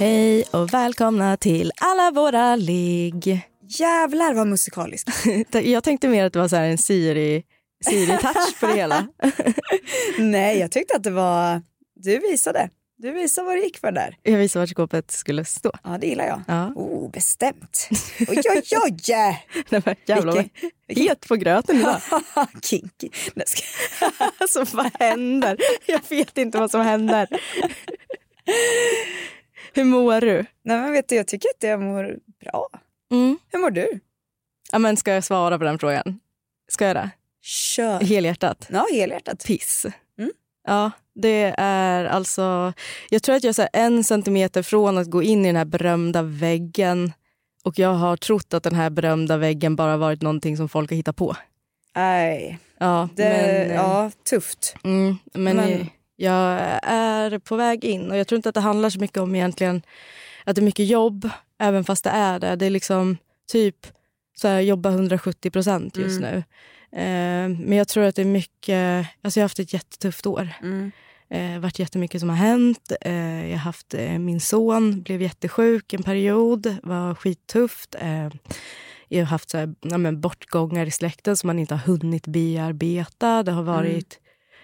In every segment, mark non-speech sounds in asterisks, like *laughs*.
Hej och välkomna till alla våra ligg. Jävlar vad musikaliskt. *laughs* Jag tänkte mer att det var så en Siri, Siri-touch på det hela. *laughs* Nej, jag tyckte att det var... Du visade. Du visade vad det gick för där. Jag visade vart skåpet skulle stå. Ja, det gillar jag. Ja. Oh, bestämt. Oj, oj, oj! *laughs* Nej, men jävlar vad Vilken- het på gröten idag. Kinky. Alltså vad händer? Jag vet inte vad som händer. Hur mår du? Nej, men vet du, jag tycker att jag mår bra. Mm. Hur mår du? Ja, men ska jag svara på den frågan? Ska jag det? Kör. Helhjärtat? Ja, helhjärtat. Piss. Mm. Ja, det är alltså... Jag tror att jag är en centimeter från att gå in i den här berömda väggen. Och jag har trott att den här berömda väggen bara varit någonting som folk har hittat på. Nej, Ja, det... men, eh, ja, tufft. Mm, men, Men- jag är på väg in och jag tror inte att det handlar så mycket om egentligen att det är mycket jobb, även fast det är det. Det är liksom typ så här, jobba 170 procent just Mm. nu. Eh, men jag tror att det är mycket, alltså jag har haft ett jättetufft år. Mm. Eh, varit jättemycket som har hänt. Eh, jag har haft eh, min son, blev jättesjuk en period, var skittufft. Eh, jag har haft så här, ja, men bortgångar i släkten som man inte har hunnit bearbeta. Det har varit,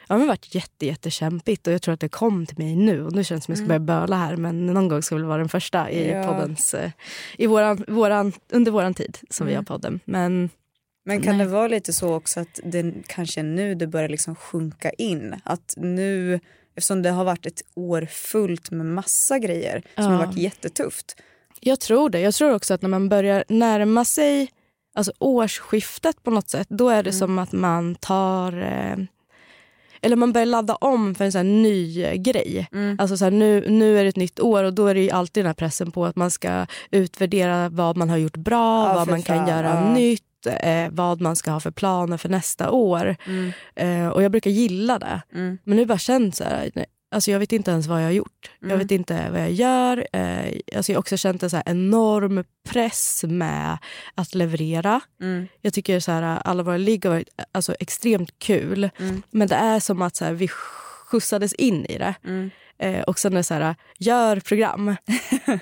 ja, men varit jätte, jättekämpigt och jag tror att det kom till mig nu. Och nu känns det som att jag ska börja böla här men någon gång ska väl vara den första i Ja. poddens, eh, i våran, våran, under våran tid som vi har podden. Men Men kan Nej. det vara lite så också att det kanske är nu det börjar liksom sjunka in? Att nu, eftersom det har varit ett år fullt med massa grejer som Ja. har varit jättetufft. Jag tror det. Jag tror också att när man börjar närma sig alltså årsskiftet på något sätt, då är det som att man tar... Eh, eller man börjar ladda om för en sån här ny eh, grej. Alltså så här, nu, nu är det ett nytt år och då är det alltid den här pressen på att man ska utvärdera vad man har gjort bra, Ja, vad man kan fan, göra ja. nytt, eh, vad man ska ha för planer för nästa år. Eh, och jag brukar gilla det. Mm. Men nu bara känns så här, nej, alltså jag vet inte ens vad jag har gjort. Jag Mm. vet inte vad jag gör. Eh, alltså jag har också känt en så enorm press med att leverera. Mm. Jag tycker så här, alla våra ligg har varit alltså, extremt kul. Mm. Men det är som att så här, vi skjutsades in i det. Mm. Eh, och sen är det så här, gör program. *laughs*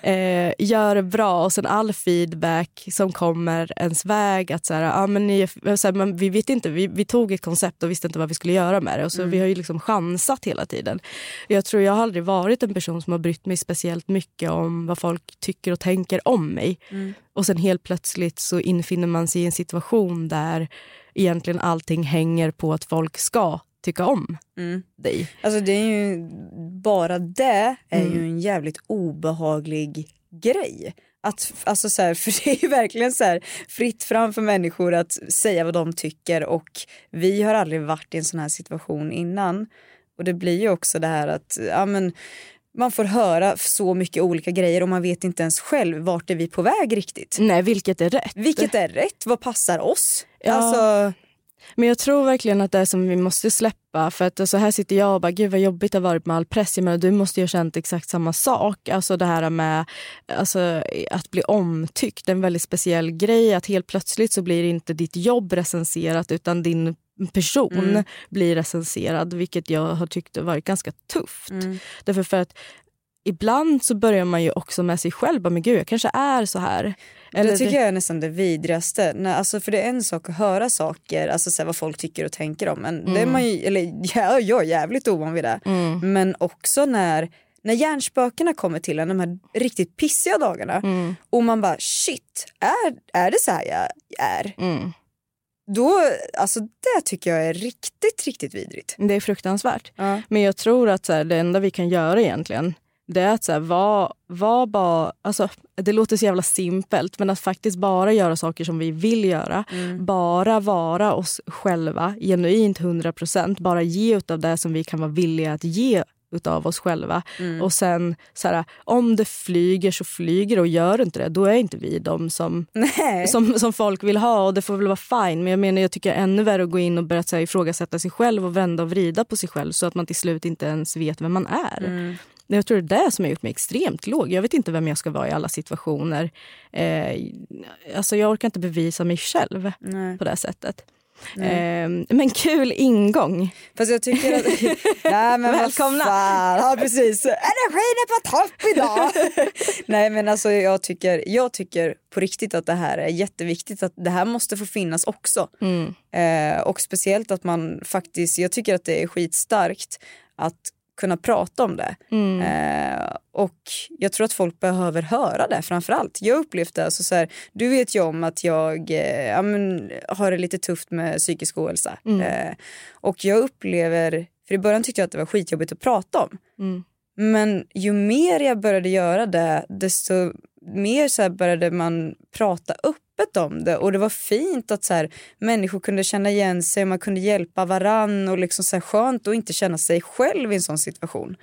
eh, gör bra och sen all feedback som kommer ens väg. Att så här, ja, men ni, så här, men vi vet inte, vi, vi tog ett koncept och visste inte vad vi skulle göra med det. Och så Vi har ju liksom chansat hela tiden. Jag tror jag har aldrig varit en person som har brytt mig speciellt mycket om vad folk tycker och tänker om mig. Och sen helt plötsligt så infinner man sig i en situation där egentligen allting hänger på att folk ska tycka om Mm. dig. Alltså det är ju, bara det är Mm. ju en jävligt obehaglig grej. Att, alltså så här, *laughs* för det är ju verkligen så här, fritt fram för människor att säga vad de tycker och vi har aldrig varit i en sån här situation innan. Och det blir ju också det här att ja, men, man får höra så mycket olika grejer och man vet inte ens själv vart är vi på väg riktigt. Nej, vilket är rätt. Vilket är rätt? Vad passar oss? Ja. Alltså, Men jag tror verkligen att det är som vi måste släppa. För att så här sitter jag och bara, gud vad jobbigt det har varit med all press. Jag menar, du måste ju ha känt exakt samma sak. Alltså det här med alltså, att bli omtyckt. En väldigt speciell grej. Att helt plötsligt så blir inte ditt jobb recenserat utan din person blir recenserad. Vilket jag har tyckt har varit ganska tufft. Därför för att ibland så börjar man ju också med sig själv. Bara, Men gud, jag kanske är så här. det tycker jag är nästan det vidrigaste. När, alltså, för det är en sak att höra saker, alltså så här, vad folk tycker och tänker om. Men det är man ju, eller *laughs* ja, jag är jävligt ovan vid det. Men också när, när hjärnspökena kommer till en, de här riktigt pissiga dagarna. Och man bara shit, är, är det så här jag är? Mm. Då, alltså det tycker jag är riktigt, riktigt vidrigt. Det är fruktansvärt. Ja. Men jag tror att så här, det enda vi kan göra egentligen det är att så här, var, var bara, alltså, det låter så jävla simpelt men att faktiskt bara göra saker som vi vill göra. Bara vara oss själva, genuint 100%. Bara ge utav det som vi kan vara villiga att ge utav oss själva. Och sen så här, om det flyger så flyger och gör inte det, då är inte vi de som, Nej. *laughs* som, som folk vill ha och det får väl vara fine. Men jag menar jag tycker ännu värre att gå in och börja så här, ifrågasätta sig själv och vända och vrida på sig själv så att man till slut inte ens vet vem man är. Jag tror det är det som har gjort mig extremt låg. Jag vet inte vem jag ska vara i alla situationer. Eh, alltså jag orkar inte bevisa mig själv Nej. på det sättet. Eh, men kul ingång. Fast jag tycker att... *laughs* Nej, men Välkomna. Ja, precis. Energin är på topp idag. *laughs* Nej, men alltså jag tycker, jag tycker på riktigt att det här är jätteviktigt. Att det här måste få finnas också. Eh, och speciellt att man faktiskt, jag tycker att det är skitstarkt att kunna prata om det. Eh, och jag tror att folk behöver höra det framför allt. Jag upplevde alltså så här, du vet ju om att jag eh, ja, men, har det lite tufft med psykisk ohälsa. Eh, och jag upplever, för i början tyckte jag att det var skitjobbigt att prata om. Men ju mer jag började göra det, desto mer så började man prata öppet om det. Och det var fint att så här, människor kunde känna igen sig, man kunde hjälpa varann och liksom så här, skönt att inte känna sig själv i en sån situation.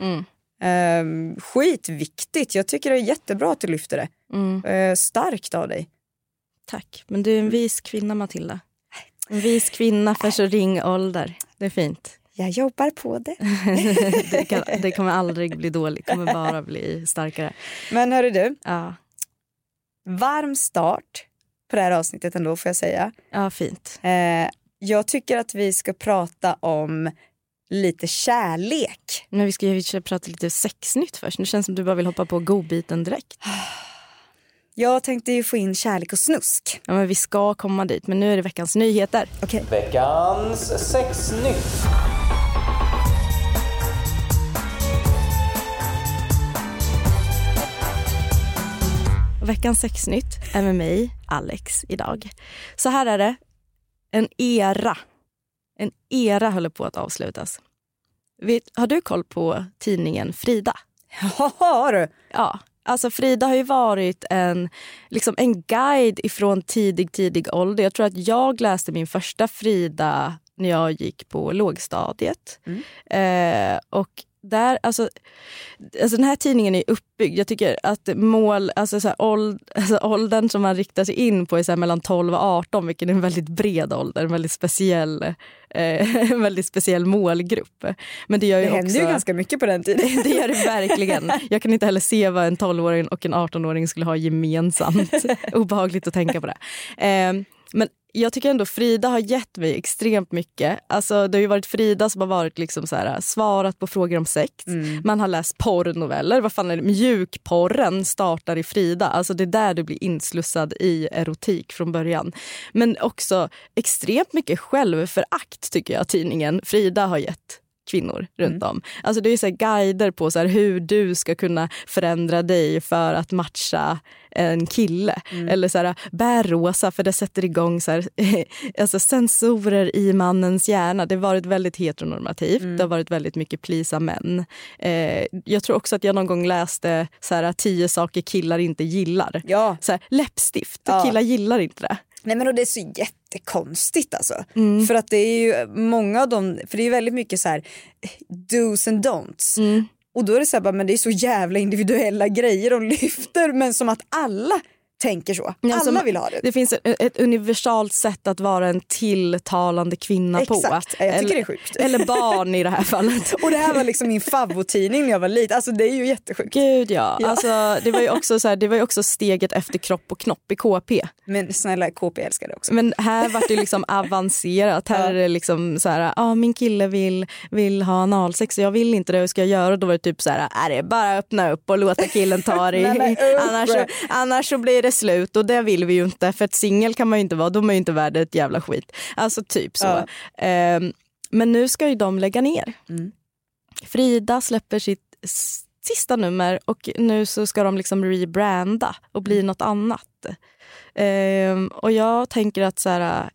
Ehm, skitviktigt. Jag tycker det är jättebra att du lyfter det. Eh, starkt av dig. Tack. Men du är en vis kvinna, Matilda. En vis kvinna för så ring ålder. Det är fint. Jag jobbar på det. *laughs* Det, kan, det kommer aldrig bli dåligt, det kommer bara bli starkare. Men hörru du, Ja, varm start på det här avsnittet ändå får jag säga. ja fint. Eh, jag tycker att vi ska prata om lite kärlek. Men vi ska ju prata lite sexnytt först. Nu känns som du bara vill hoppa på godbiten direkt. *sighs* Jag tänkte ju få in kärlek och snusk. Ja, men vi ska komma dit, men nu är det veckans nyheter. Okej. Veckans sexnytt. Veckans sexnytt är med mig, Alex, idag. Så här är det. En era. En era håller på att avslutas. Vet, har du koll på tidningen Frida? Har du? Ja, alltså Frida har ju varit en, liksom en guide ifrån tidig, tidig ålder. Jag tror att jag läste min första Frida när jag gick på lågstadiet. Eh, och där, alltså, alltså den här tidningen är uppbyggd. Jag tycker att mål, alltså så här, åld, *laughs* alltså åldern som man riktar sig in på är så här mellan 12 och 18, vilket är en väldigt bred ålder, en väldigt speciell, eh, *laughs* en väldigt speciell målgrupp. Men det gör ju Det hände också... ju ganska mycket på den tiden. *laughs* Det gör det verkligen. Jag kan inte heller se vad en 12-åring och en 18-åring skulle ha gemensamt. *laughs* Obehagligt att tänka på det. Eh, men jag tycker ändå Frida har gett mig extremt mycket. Alltså, det har ju varit Frida som har varit liksom så här, svarat på frågor om sex. Man har läst porrnoveller. Vad fan är det? Mjukporren startar i Frida. Alltså, det är där du blir inslussad i erotik från början. Men också extremt mycket självförakt tycker jag tidningen Frida har gett kvinnor runt om. Alltså det är så guider på så hur du ska kunna förändra dig för att matcha en kille. Eller så här, bär rosa för det sätter igång så här, *laughs* alltså sensorer i mannens hjärna. Det har varit väldigt heteronormativt. Det har varit väldigt mycket plisa män. Eh, jag tror också att jag någon gång läste så här, tio saker killar inte gillar. Ja. Så här, läppstift, Ja. killar gillar inte det. Nej men och det är så jättekonstigt alltså. Mm. För att det är ju många av dem, för det är ju väldigt mycket så här do's and don'ts. Mm. Och då är det så här, men det är så jävla individuella grejer de *laughs* lyfter men som att alla tänker så. Ja, alla som- vill ha det. Det finns ett, ett universalt sätt att vara en tilltalande kvinna på. Exakt. Ja, jag tycker eller, det är sjukt. Eller barn i det här fallet. *laughs* Och det här var liksom min favvotidning när jag var liten. Alltså det är ju jättesjukt. Gud ja. Ja. Alltså, det, var ju också så här, det var ju också steget efter kropp och knopp i KP. Men snälla KP älskar det också. Men här var det liksom avancerat. Här är det liksom så här, ah, min kille vill, vill ha analsex och jag vill inte det. Hur ska jag göra? Då var det typ så här, är det bara öppna upp och låta killen ta det. *laughs* Nej, men usch. *laughs* annars, så, annars så blir det slut och det vill vi ju inte. För ett singel kan man ju inte vara, då är ju inte värd ett jävla skit. Alltså typ så. Ja. Ehm, men nu ska ju de lägga ner. Mm. Frida släpper sitt sista nummer och nu så ska de liksom rebranda och bli något annat. Ehm, och jag tänker att så här,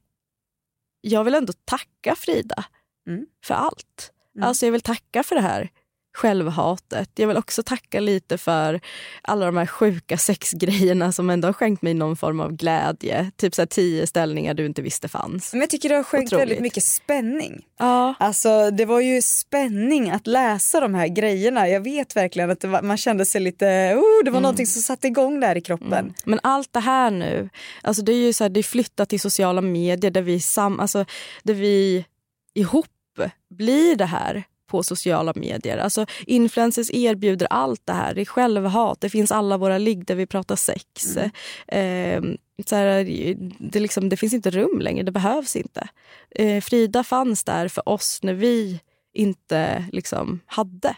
jag vill ändå tacka Frida Mm. för allt. Mm. Alltså jag vill tacka för det här självhatet. Jag vill också tacka lite för alla de här sjuka sexgrejerna som ändå har skänkt mig någon form av glädje. Typ så tio ställningar du inte visste fanns. Men jag tycker det har skänkt Otroligt. väldigt mycket spänning. Ja, Alltså det var ju spänning att läsa de här grejerna. Jag vet verkligen att var, man kände sig lite, oh, det var någonting som satte igång där i kroppen. Men allt det här nu, alltså det är ju så här, det är flyttat till sociala medier där vi, sam, alltså, där vi ihop blir det här på sociala medier. Alltså influencers erbjuder allt det här. Det är självhat, det finns alla våra ligg där vi pratar sex. Eh, så här, det, liksom, det finns inte rum längre, det behövs inte. Eh, Frida fanns där för oss när vi inte liksom, hade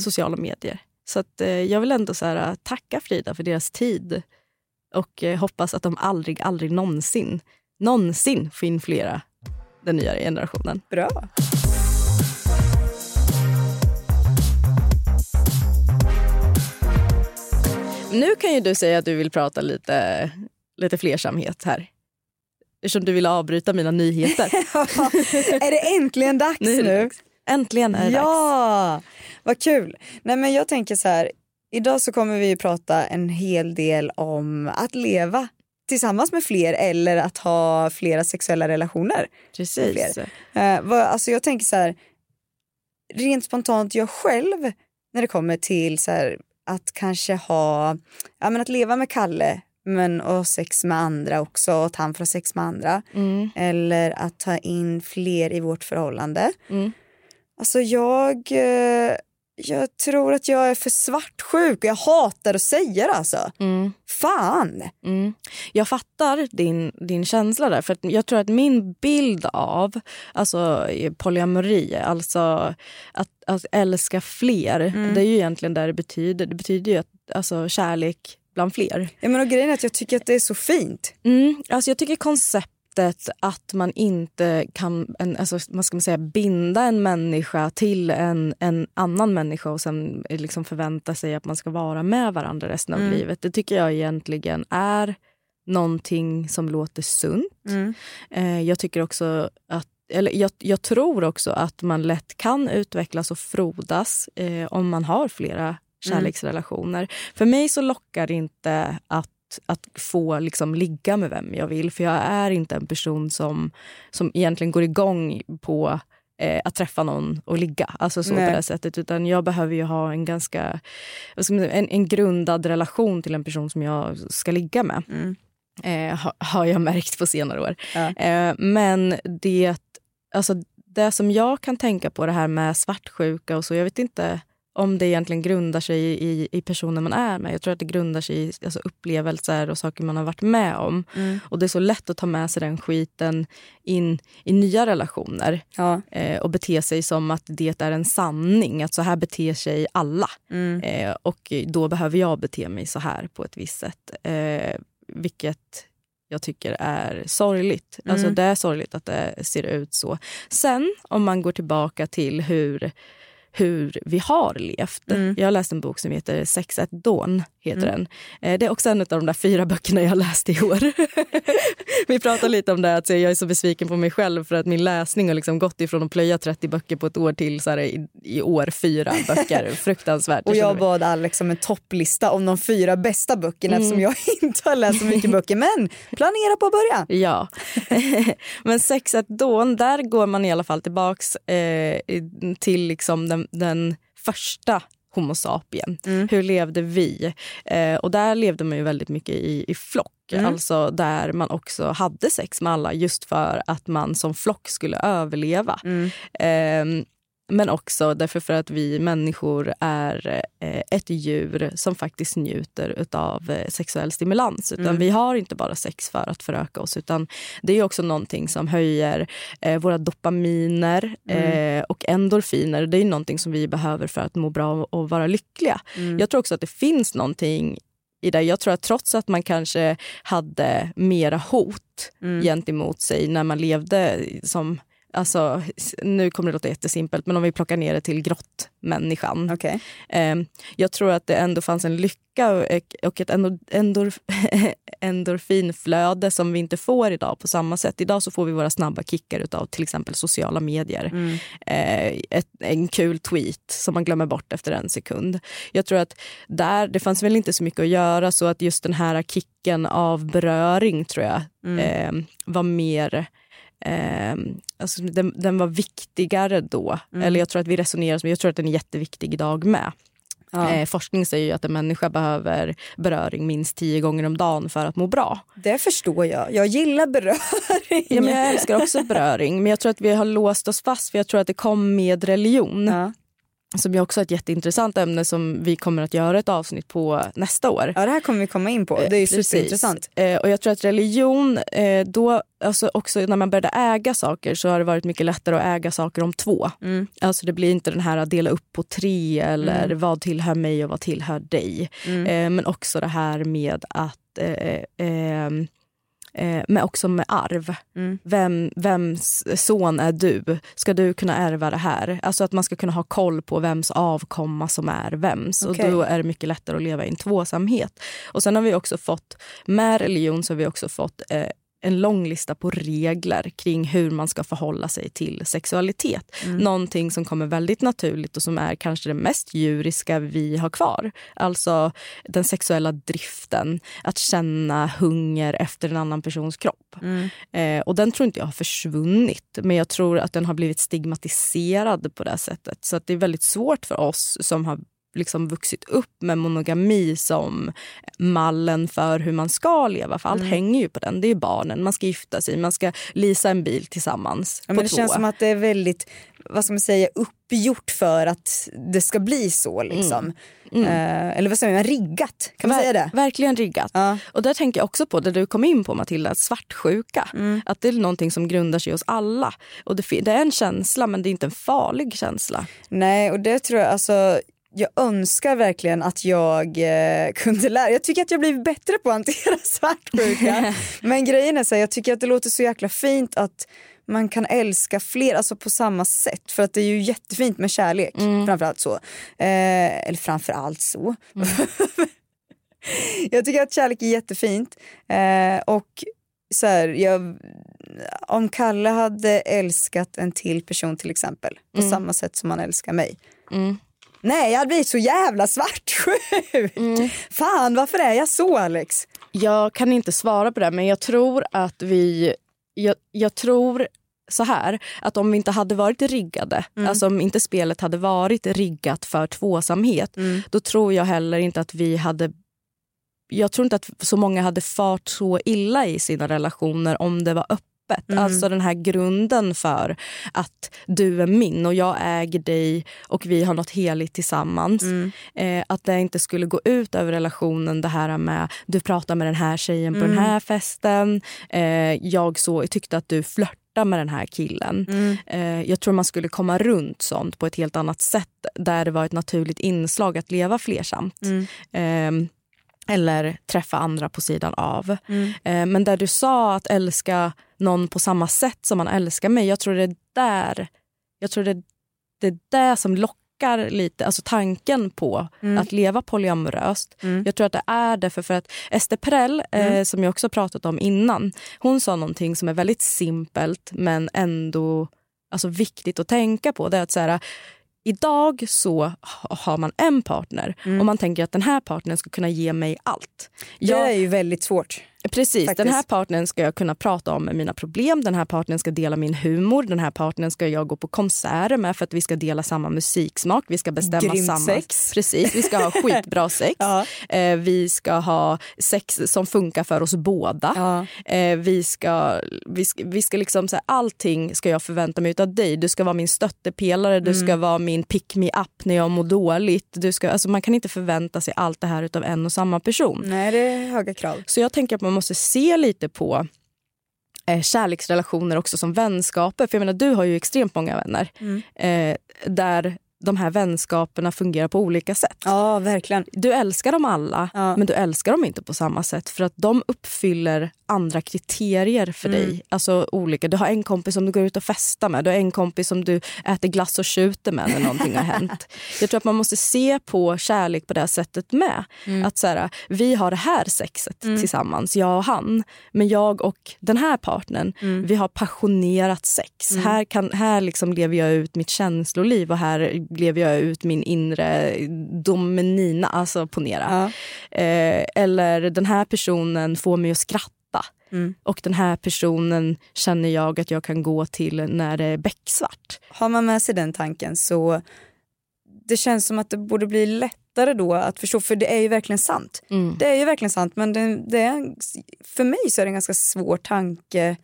sociala medier. Så att, eh, jag vill ändå så här, tacka Frida för deras tid och eh, hoppas att de aldrig, aldrig någonsin, någonsin får influera den nya generationen. Bra. Nu kan ju du säga att du vill prata lite, lite flersamhet här. Eftersom du vill avbryta mina nyheter. *laughs* är det äntligen dags Nu nu? Äntligen är det dags. Ja, vad kul. Nej men jag tänker så här, idag så kommer vi prata en hel del om att leva tillsammans med fler eller att ha flera sexuella relationer. Precis. Eh, vad, alltså jag tänker så här, rent spontant jag själv när det kommer till så här, att kanske ha, ja men att leva med Kalle men och sex med andra också och att han får sex med andra. Mm. Eller att ta in fler i vårt förhållande. Mm. Alltså jag, eh, jag tror att jag är för svartsjuk och jag hatar att säga det alltså. Mm. Fan! Mm. Jag fattar din, din känsla där. För att jag tror att min bild av alltså, polyamori, alltså att, att älska fler, det är ju egentligen det det betyder. Det betyder ju att, alltså, kärlek bland fler. Ja, men och grejen är att jag tycker att det är så fint. Mm, alltså jag tycker konceptet att man inte kan en, alltså, man ska man säga, binda en människa till en, en annan människa och sen liksom förvänta sig att man ska vara med varandra resten av livet. Det tycker jag egentligen är någonting som låter sunt. Eh, jag tycker också att eller jag, jag tror också att man lätt kan utvecklas och frodas eh, om man har flera kärleksrelationer. För mig så lockar det inte att att få liksom ligga med vem jag vill. För jag är inte en person som, som egentligen går igång på eh, att träffa någon och ligga. Alltså så Nej. på det sättet. Utan jag behöver ju ha en ganska säga, en, en grundad relation till en person som jag ska ligga med. Eh, ha, har jag märkt på senare år. Ja. Eh, men det, alltså, det som jag kan tänka på det här med svartsjuka och så, jag vet inte om det egentligen grundar sig i, i personen man är med. Jag tror att det grundar sig i alltså, upplevelser och saker man har varit med om. Och det är så lätt att ta med sig den skiten in i nya relationer Ja. eh, och bete sig som att det är en sanning. Att så här beter sig alla. Eh, och då behöver jag bete mig så här på ett visst sätt. Eh, vilket jag tycker är sorgligt. Alltså det är sorgligt att det ser ut så. Sen om man går tillbaka till hur hur vi har levt. Jag har läst en bok som heter Sex at Dawn. Heter den. Eh, Det är också en av de där fyra böckerna jag läste i år. *laughs* vi pratade lite om det, att jag är så besviken på mig själv för att min läsning har liksom gått ifrån att plöja 30 böcker på ett år till så här, i, i år fyra böcker. *laughs* Fruktansvärt. Och jag bad Alex om en topplista om de fyra bästa böckerna eftersom jag *laughs* inte har läst så mycket böcker. Men planera på att börja. Ja. Men Sex at Dawn, där går man i alla fall tillbaks eh, till liksom den, den första Homo sapien. Hur levde vi? Eh, och där levde man ju väldigt mycket i, i flock. Alltså där man också hade sex med alla just för att man som flock skulle överleva. Eh, men också därför för att vi människor är eh, ett djur som faktiskt njuter av eh, sexuell stimulans. Utan Vi har inte bara sex för att föröka oss utan det är också någonting som höjer eh, våra dopaminer eh, och endorfiner. Det är någonting som vi behöver för att må bra och vara lyckliga. Jag tror också att det finns någonting i det. Jag tror att trots att man kanske hade mera hot gentemot sig när man levde som alltså nu kommer det låta jättesimpelt, men om vi plockar ner det till grottmänniskan. Okej. Eh, jag tror att det ändå fanns en lycka och, ett endor, endor, *laughs* endorfinflöde som vi inte får idag på samma sätt. Idag så får vi våra snabba kickar av till exempel sociala medier. Eh, ett, en kul tweet som man glömmer bort efter en sekund. Jag tror att där, det fanns väl inte så mycket att göra så att just den här kicken av beröring tror jag eh, var mer Eh, alltså den, den var viktigare då. Eller jag tror att vi resonerar som, jag tror att den är jätteviktig idag med. Ja. Eh, forskning säger ju att en människa behöver beröring minst tio gånger om dagen för att må bra. Det förstår jag. Jag gillar beröring. Ja, men jag älskar också beröring men jag tror att vi har låst oss fast för jag tror att det kom med religion. Ja. Som är också ett jätteintressant ämne som vi kommer att göra ett avsnitt på nästa år. ja, det här kommer vi komma in på. Det är ju Precis. superintressant. Eh, och jag tror att religion, eh, då, alltså också när man började äga saker så har det varit mycket lättare att äga saker om två. Mm. Alltså det blir inte den här att dela upp på tre eller vad tillhör mig och vad tillhör dig. Mm. Eh, men också det här med att eh, eh, Eh, men också med arv. Mm. Vem, vems son är du? Ska du kunna ärva det här? Alltså att man ska kunna ha koll på vems avkomma som är vems. Okej. Och då är det mycket lättare att leva i en tvåsamhet. Och sen har vi också fått, med religion så har vi också fått eh, en lång lista på regler kring hur man ska förhålla sig till sexualitet. Någonting som kommer väldigt naturligt och som är kanske det mest djuriska vi har kvar. Alltså den sexuella driften, att känna hunger efter en annan persons kropp. Eh, och den tror inte jag har försvunnit men jag tror att den har blivit stigmatiserad på det sättet. Så att det är väldigt svårt för oss som har liksom vuxit upp med monogami som mallen för hur man ska leva. För allt hänger ju på den. Det är barnen, man ska gifta sig, man ska leasa en bil tillsammans. Ja, men det två. känns som att det är väldigt vad ska man säga, uppgjort för att det ska bli så. Liksom. Eh, eller vad säger man, riggat? Kan man Ver- säga det? Verkligen riggat. Ja. Och där tänker jag också på det du kom in på Matilda, svartsjuka. Mm. Att det är någonting som grundar sig hos alla. Och det, det är en känsla men det är inte en farlig känsla. Nej, och det tror jag, alltså jag önskar verkligen att jag eh, kunde lära, jag tycker att jag blivit bättre på att hantera *laughs* svartsjuka. Men grejen är så här, jag tycker att det låter så jäkla fint att man kan älska fler, alltså på samma sätt. För att det är ju jättefint med kärlek, framförallt så. Eh, eller framförallt så. *laughs* jag tycker att kärlek är jättefint. Eh, och så här, jag, om Kalle hade älskat en till person till exempel, på samma sätt som han älskar mig. Nej, jag hade blivit så jävla svartsjuk. Fan, varför är jag så Alex? Jag kan inte svara på det men jag tror att vi... Jag, jag tror så här, att om vi inte hade varit riggade, alltså om inte spelet hade varit riggat för tvåsamhet, då tror jag heller inte att vi hade jag tror inte att så många hade fart så illa i sina relationer om det var öppet. Alltså den här grunden för att du är min och jag äger dig och vi har något heligt tillsammans. Eh, att det inte skulle gå ut över relationen det här med du pratar med den här tjejen på den här festen. Eh, jag så, tyckte att du flörtade med den här killen. Eh, jag tror man skulle komma runt sånt på ett helt annat sätt där det var ett naturligt inslag att leva flersamt. Ehm, eller träffa andra på sidan av. Eh, men där du sa att älska någon på samma sätt som man älskar mig. Jag tror det är där, jag tror det, det är det som lockar lite. Alltså tanken på att leva polyamoröst. Jag tror att det är därför för att Ester Perell, eh, som jag också pratat om innan, hon sa någonting som är väldigt simpelt men ändå alltså, viktigt att tänka på. Det är att så här, Idag så ha- har man en partner och man tänker att den här partnern ska kunna ge mig allt. Jag, Det är ju väldigt svårt. Precis, Faktiskt. den här partnern ska jag kunna prata om mina problem, den här partnern ska dela min humor, den här partnern ska jag gå på konserter med för att vi ska dela samma musiksmak, vi ska bestämma Grymt samma... sex. Precis, vi ska ha *laughs* skitbra sex. Ja. eh, vi ska ha sex som funkar för oss båda. Ja. Eh, vi ska, vi ska, vi ska liksom, så här, allting ska jag förvänta mig av dig. Du ska vara min stöttepelare, du ska vara min pick me up när jag mår dåligt. Du ska, alltså, man kan inte förvänta sig allt det här av en och samma person. Nej, det är höga krav. Så jag tänker att man måste se lite på eh, kärleksrelationer också som vänskaper. För jag menar, du har ju extremt många vänner eh, där de här vänskaperna fungerar på olika sätt. Ja, verkligen. Du älskar dem alla, Ja. men du älskar dem inte på samma sätt för att de uppfyller andra kriterier för dig. Alltså olika. Du har en kompis som du går ut och festar med, du har en kompis som du äter glass och tjuter med när någonting har hänt. *laughs* Jag tror att man måste se på kärlek på det här sättet med. Att så här, vi har det här sexet tillsammans, jag och han. Men jag och den här partnern, vi har passionerat sex. Här, kan, här liksom lever jag ut mitt känsloliv och här lever jag ut min inre dominina, alltså ponera. Eh, eller den här personen får mig att skratta. Och den här personen känner jag att jag kan gå till när det är becksvart. Har man med sig den tanken så det känns som att det borde bli lättare då att förstå, för det är ju verkligen sant. Det är ju verkligen sant men det, det är, för mig så är det en ganska svår tanke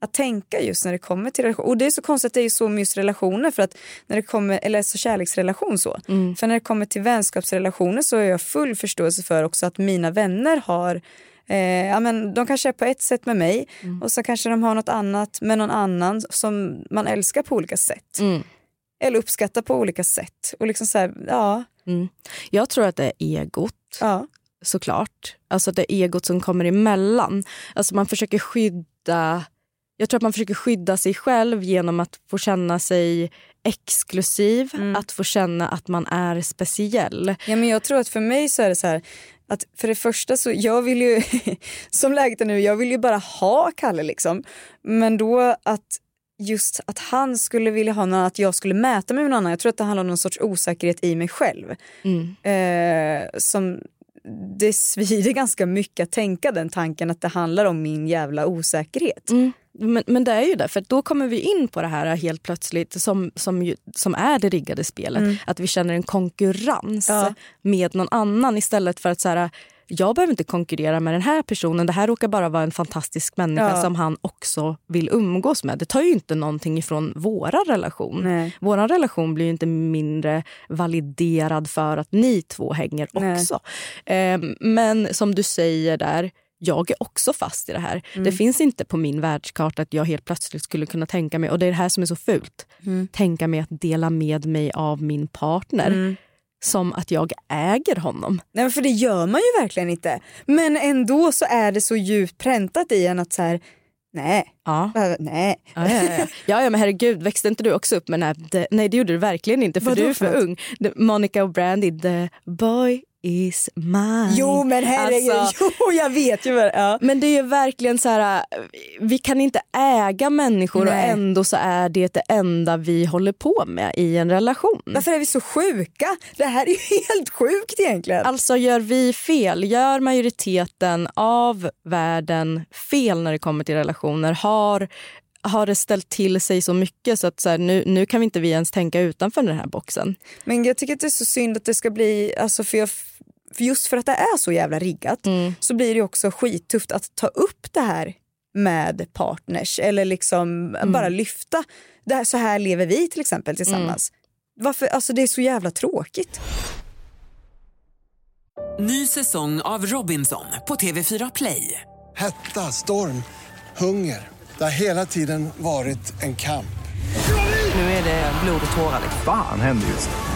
att tänka just när det kommer till relation. Och det är så konstigt att det är så med just relationer för att när det kommer, eller så kärleksrelation så. För när det kommer till vänskapsrelationer så har jag full förståelse för också att mina vänner har Eh, ja, men de kanske är på ett sätt med mig och så kanske de har något annat med någon annan som man älskar på olika sätt. Eller uppskattar på olika sätt. Och liksom så här, ja, Mm. Jag tror att det är egot. ja. såklart. Alltså det egot som kommer emellan. Alltså man försöker skydda... Jag tror att man försöker skydda sig själv genom att få känna sig exklusiv, att få känna att man är speciell. Ja, men jag tror att för mig så är det så här att för det första så jag vill ju *laughs* som läget är nu, jag vill ju bara ha Kalle liksom. Men då att just att han skulle vilja ha någon, att jag skulle mäta mig med någon annan. Jag tror att det handlar om någon sorts osäkerhet i mig själv. Eh, som det svider ganska mycket att tänka den tanken att det handlar om min jävla osäkerhet. Mm. Men, men det är ju det, för då kommer vi in på det här helt plötsligt som, som, ju, som är det riggade spelet. Att vi känner en konkurrens Ja. med någon annan istället för att så här, jag behöver inte konkurrera med den här personen. Det här råkar bara vara en fantastisk människa Ja. som han också vill umgås med. Det tar ju inte någonting ifrån våra relation. Nej. Vår relation blir ju inte mindre validerad för att ni två hänger också. Eh, men som du säger där, jag är också fast i det här. Mm. Det finns inte på min världskarta att jag helt plötsligt skulle kunna tänka mig, och det är det här som är så fult, Mm. tänka mig att dela med mig av min partner. Mm. Som att jag äger honom. Nej för det gör man ju verkligen inte. Men ändå så är det så djupt präntat i en att så här, nej, Ja. nej. Ja, ja, ja. *laughs* ja, ja men herregud, växte inte du också upp med den här, nej det gjorde du verkligen inte för Vadå du är för ung. Monica och Brandy, the boy is mine. Jo men herregud, Alltså, *laughs* jo jag vet ju vad ja. Men det är ju verkligen så här, vi kan inte äga människor och Nej. ändå så är det det enda vi håller på med i en relation. Varför är vi så sjuka? Det här är ju *laughs* helt sjukt egentligen. Alltså gör vi fel, gör majoriteten av världen fel när det kommer till relationer, har har det ställt till sig så mycket så att så här, nu, nu kan vi inte vi ens tänka utanför den här boxen. Men jag tycker att det är så synd att det ska bli, alltså för, jag, för just för att det är så jävla riggat så blir det också skittufft att ta upp det här med partners eller liksom bara lyfta. Det här, så här lever vi till exempel tillsammans. Varför, alltså det är så jävla tråkigt. Ny säsong av Robinson på TV4 Play. Hetta, storm, hunger. Det har hela tiden varit en kamp. Nu är det blod och tårar. liksom. Fan händer just nu.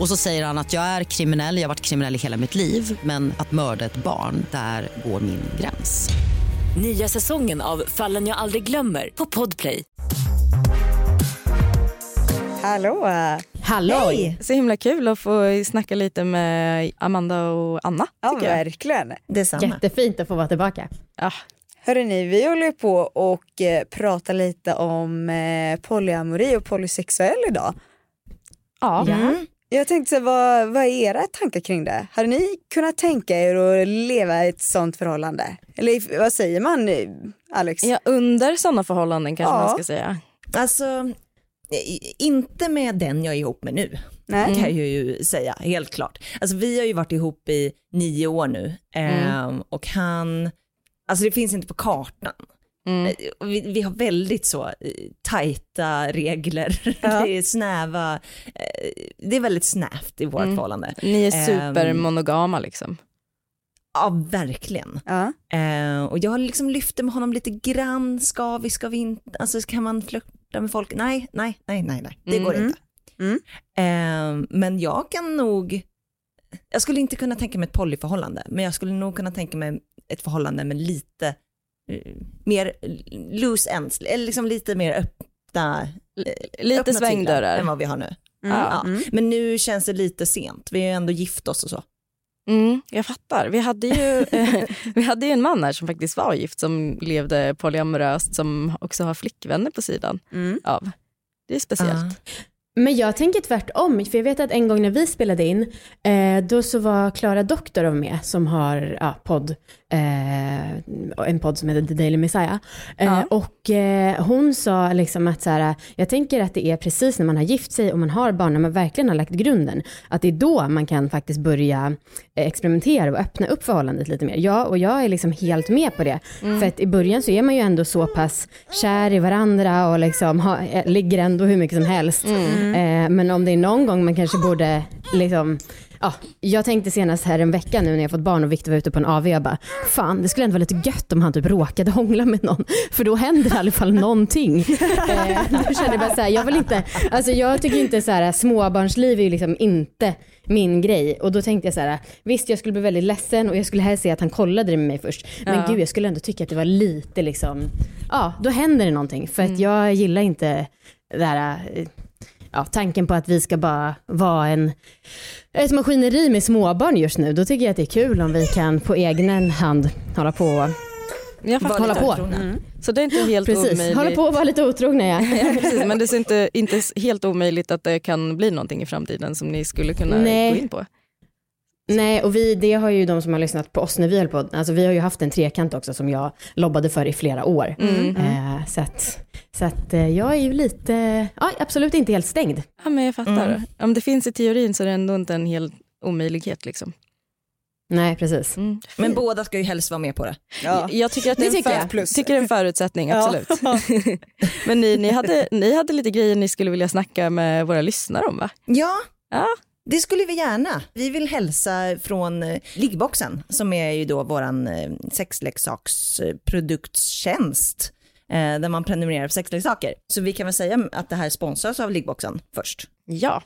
Och så säger han att jag är kriminell, jag har varit kriminell i hela mitt liv men att mörda ett barn, där går min gräns. Nya säsongen av Fallen jag aldrig glömmer på Podplay. Hallå! Halloj! Så himla kul att få snacka lite med Amanda och Anna. Ja jag. verkligen. Detsamma. Jättefint att få vara tillbaka. Ja, Hörrni, vi håller på och eh, pratar lite om eh, polyamori och polysexuell idag. ja. Ja. Jag tänkte, så, vad, vad är era tankar kring det? Hade ni kunnat tänka er att leva i ett sånt förhållande? Eller vad säger man, eh, Alex? ja under sådana förhållanden kanske Ja. man ska säga. Alltså, inte med den jag är ihop med nu. Nej? kan jag ju säga, helt klart. Alltså vi har ju varit ihop i nio år nu ehm, och han, alltså det finns inte på kartan Mm. Eh, Vi, vi har väldigt så eh, tajta regler, *laughs* Ja. det är snäva, eh, det är väldigt snävt i vårt Mm. förhållande. Ni är Ehm, supermonogama liksom. Ja, verkligen. Ja. Eh, och jag liksom lyfter med honom lite grann, ska vi, ska vi inte, alltså kan man flörta med folk? Nej, nej, nej, nej, nej. det går Mm. inte. Mm. Eh, men jag kan nog, jag skulle inte kunna tänka mig ett polyförhållande, men jag skulle nog kunna tänka mig ett förhållande med lite mer loose ends, eller liksom lite mer öppna, eh, Lite öppna svängdörrar. än vad vi har nu. Mm. Ja. Mm. Men nu känns det lite sent, vi har ju ändå gift oss och så. Mm, jag fattar. Vi hade, ju, *laughs* vi hade ju en man här som faktiskt var gift som levde polyamoröst som också har flickvänner på sidan Mm. av. Det är speciellt. Men jag tänker tvärtom, för jag vet att en gång när vi spelade in, eh, då så var Klara Doktorov med som har ja, podd, eh, en podd som heter The Daily Messiah. Eh, Ja. Och eh, hon sa liksom att så här, jag tänker att det är precis när man har gift sig och man har barn, när man verkligen har lagt grunden, att det är då man kan faktiskt börja eh, experimentera och öppna upp förhållandet lite mer. Ja, och jag är liksom helt med på det. För att i början så är man ju ändå så pass kär i varandra och liksom ha, eh, ligger ändå hur mycket som helst. Eh, men om det är någon gång man kanske borde liksom Ja, jag tänkte senast här en vecka nu när jag fått barn och Viktor var ute på en AV, jag bara, fan det skulle ändå vara lite gött om han typ råkade hångla med någon, för då händer i alla fall någonting. *laughs* eh, då kände jag bara så här, jag vill inte, alltså jag tycker inte så här, småbarnsliv är ju liksom inte min grej. Och då tänkte jag så här, visst jag skulle bli väldigt ledsen och jag skulle helst se att han kollade det med mig först, men Ja. gud jag skulle ändå tycka att det var lite liksom, ja då händer det någonting. För att jag gillar inte det här eh, ja, tanken på att vi ska bara vara en, ett maskineri med småbarn just nu. Då tycker jag att det är kul om vi kan på egen hand hålla på. Jag fattar. Hålla på. Så det är inte helt Precis, omöjligt. hålla på och vara lite otrogna ja. *laughs* Ja, precis, men det är inte, inte helt omöjligt att det kan bli någonting i framtiden som ni skulle kunna Nej. gå in på. Nej, och vi, det har ju de som har lyssnat på oss när vi höll på, alltså vi har ju haft en trekant också som jag lobbade för i flera år. Mm. Eh, så att, så att eh, jag är ju lite, ja absolut inte helt stängd. Ja, men jag fattar. Mm. Om det finns i teorin så är det ändå inte en hel omöjlighet. Liksom. Nej, precis. Mm. Men båda ska ju helst vara med på det. Ja. Jag tycker att det, Det är en tycker för, tycker det är en förutsättning, Ja. absolut. *laughs* men ni, ni, hade, ni hade lite grejer ni skulle vilja snacka med våra lyssnare om va? Ja, Ja. Det skulle vi gärna. Vi vill hälsa från eh, Liggboxen som är ju då våran eh, sexleksaksprodukttjänst eh, där man prenumererar på sexleksaker. Så vi kan väl säga att det här sponsras av Liggboxen först. Ja.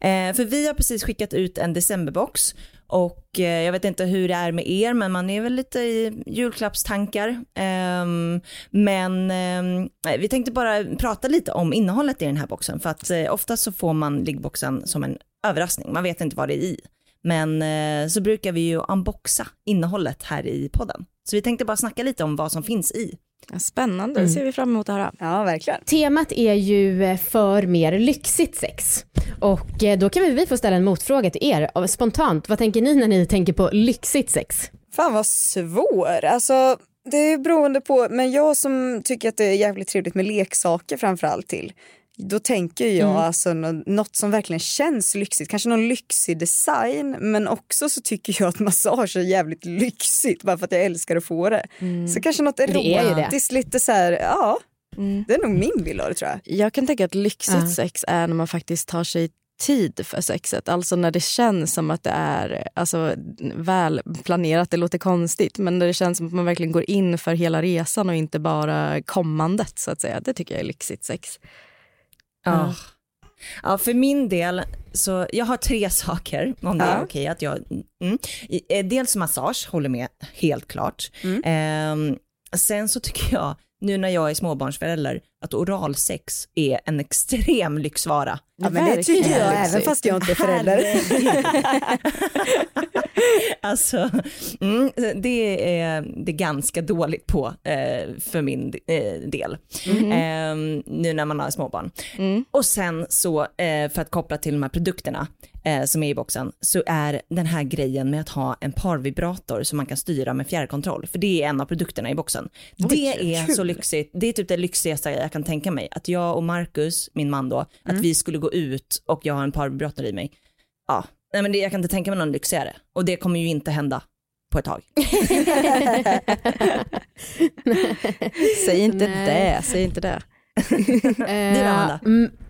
Eh, för vi har precis skickat ut en decemberbox och jag vet inte hur det är med er men man är väl lite i julklappstankar. Ehm, men ehm, vi tänkte bara prata lite om innehållet i den här boxen för att ofta så får man liggboxen som en överraskning, man vet inte vad det är i. Men eh, så brukar vi ju unboxa innehållet här i podden. Så vi tänkte bara snacka lite om vad som finns i. Ja, Spännande, det ser vi fram emot att höra. Ja, verkligen. Temat är ju eh, för mer lyxigt sex. Och eh, då kan vi få ställa en motfråga till er. Av- Spontant, vad tänker ni när ni tänker på lyxigt sex? Fan vad svår. Alltså, det är beroende på, men jag som tycker att det är jävligt trevligt med leksaker framförallt till. Då tänker jag Mm. alltså nå- något som verkligen känns lyxigt. Kanske någon lyxig design men också så tycker jag att massage är jävligt lyxigt bara för att jag älskar att få det. Så kanske något Mm. Erotiskt lite så här, ja. Mm. Det är nog min bild av det tror jag. Jag kan tänka att lyxigt Ja. sex är när man faktiskt tar sig tid för sexet. Alltså när det känns som att det är alltså, väl planerat, det låter konstigt, men när det känns som att man verkligen går in för hela resan och inte bara kommandet så att säga. Det tycker jag är lyxigt sex. Ja. Ja, för min del, så jag har tre *laughs* saker om det är Ja. okej att jag, mm. Eh, dels massage, håller med, helt klart. Ehm, sen så tycker jag, nu när jag är småbarnsförälder, att oralsex är en extrem lyxvara. Ja, men det tycker jag även fast jag inte är förälder. *laughs* alltså, mm, det, är, det är ganska dåligt på eh, för min eh, del. Eh, nu när man har småbarn. Och sen så, eh, för att koppla till de här produkterna eh, som är i boxen, så är den här grejen med att ha en parvibrator som man kan styra med fjärrkontroll, för det är en av produkterna i boxen. det är så lyxigt, det är typ det lyxigaste jag kan tänka mig, att jag och Marcus, min man då, att vi skulle gå ut och jag har en parvibrator i mig. Ja, nej men det, jag kan inte tänka mig någon lyxigare. Och det kommer ju inte hända på ett tag. *laughs* Säg inte Nej. det, säg inte det. *laughs* Eh, då, Hanna?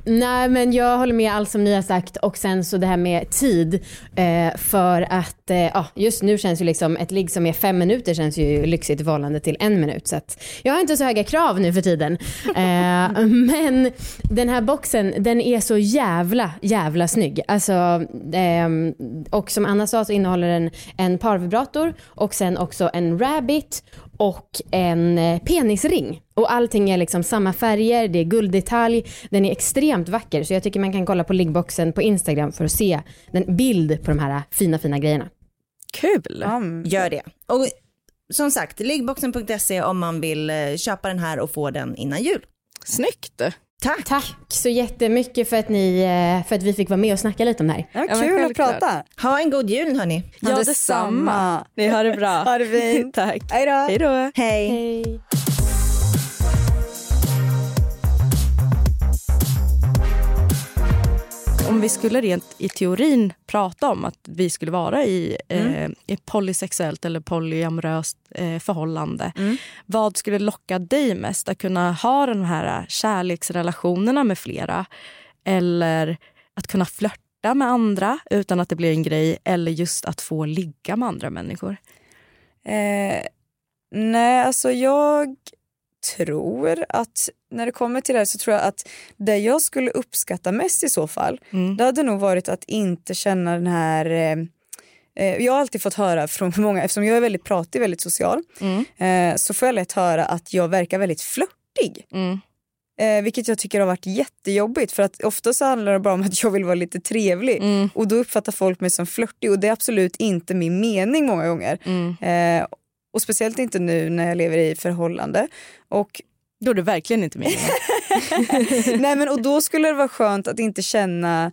Nej men jag håller med allt som ni har sagt och sen så det här med tid. Eh, för att eh, just nu känns ju liksom ett ligg som är fem minuter känns ju lyxigt i förhållande till en minut. Så att jag har inte så höga krav nu för tiden. Eh, *laughs* men den här boxen den är så jävla jävla snygg. Alltså, ehm, och som Anna sa så innehåller den en parvibrator och sen också en rabbit och en eh, penisring. Och allting är liksom samma färger, det är gulddetalj, den är extremt vacker. Så jag tycker man kan kolla på liggboxen på Instagram för att se den bild på de här fina fina grejerna. Kul! Gör det. Och som sagt, liggboxen.se om man vill eh, köpa den här och få den innan jul. Snyggt! Tack! Tack så jättemycket för att, ni, eh, för att vi fick vara med och snacka lite om det här. Ja, kul att prata. Ha en god jul hörni. Ja, Ja, detsamma. Ni har det bra. Ha det fint. *laughs* Tack. Hej då. Hej Om vi skulle rent i teorin prata om att vi skulle vara i eh, ett polysexuellt eller polyamoröst eh, förhållande. Vad skulle locka dig mest? Att kunna ha de här kärleksrelationerna med flera eller att kunna flörta med andra utan att det blir en grej eller just att få ligga med andra människor? Eh, nej, alltså jag tror att när det kommer till det här så tror jag att det jag skulle uppskatta mest i så fall, Mm. det hade nog varit att inte känna den här eh, eh, jag har alltid fått höra från *laughs* många, eftersom jag är väldigt pratig, väldigt social, Mm. eh, så får jag lätt höra att jag verkar väldigt flörtig. Mm. Eh, vilket jag tycker har varit jättejobbigt för att ofta så handlar det bara om att jag vill vara lite trevlig Mm. och då uppfattar folk mig som flörtig och det är absolut inte min mening många gånger. Mm. Eh, och speciellt inte nu när jag lever i förhållande. Och, Då är det verkligen inte meningen. *laughs* nej men, och då skulle det vara skönt att inte känna,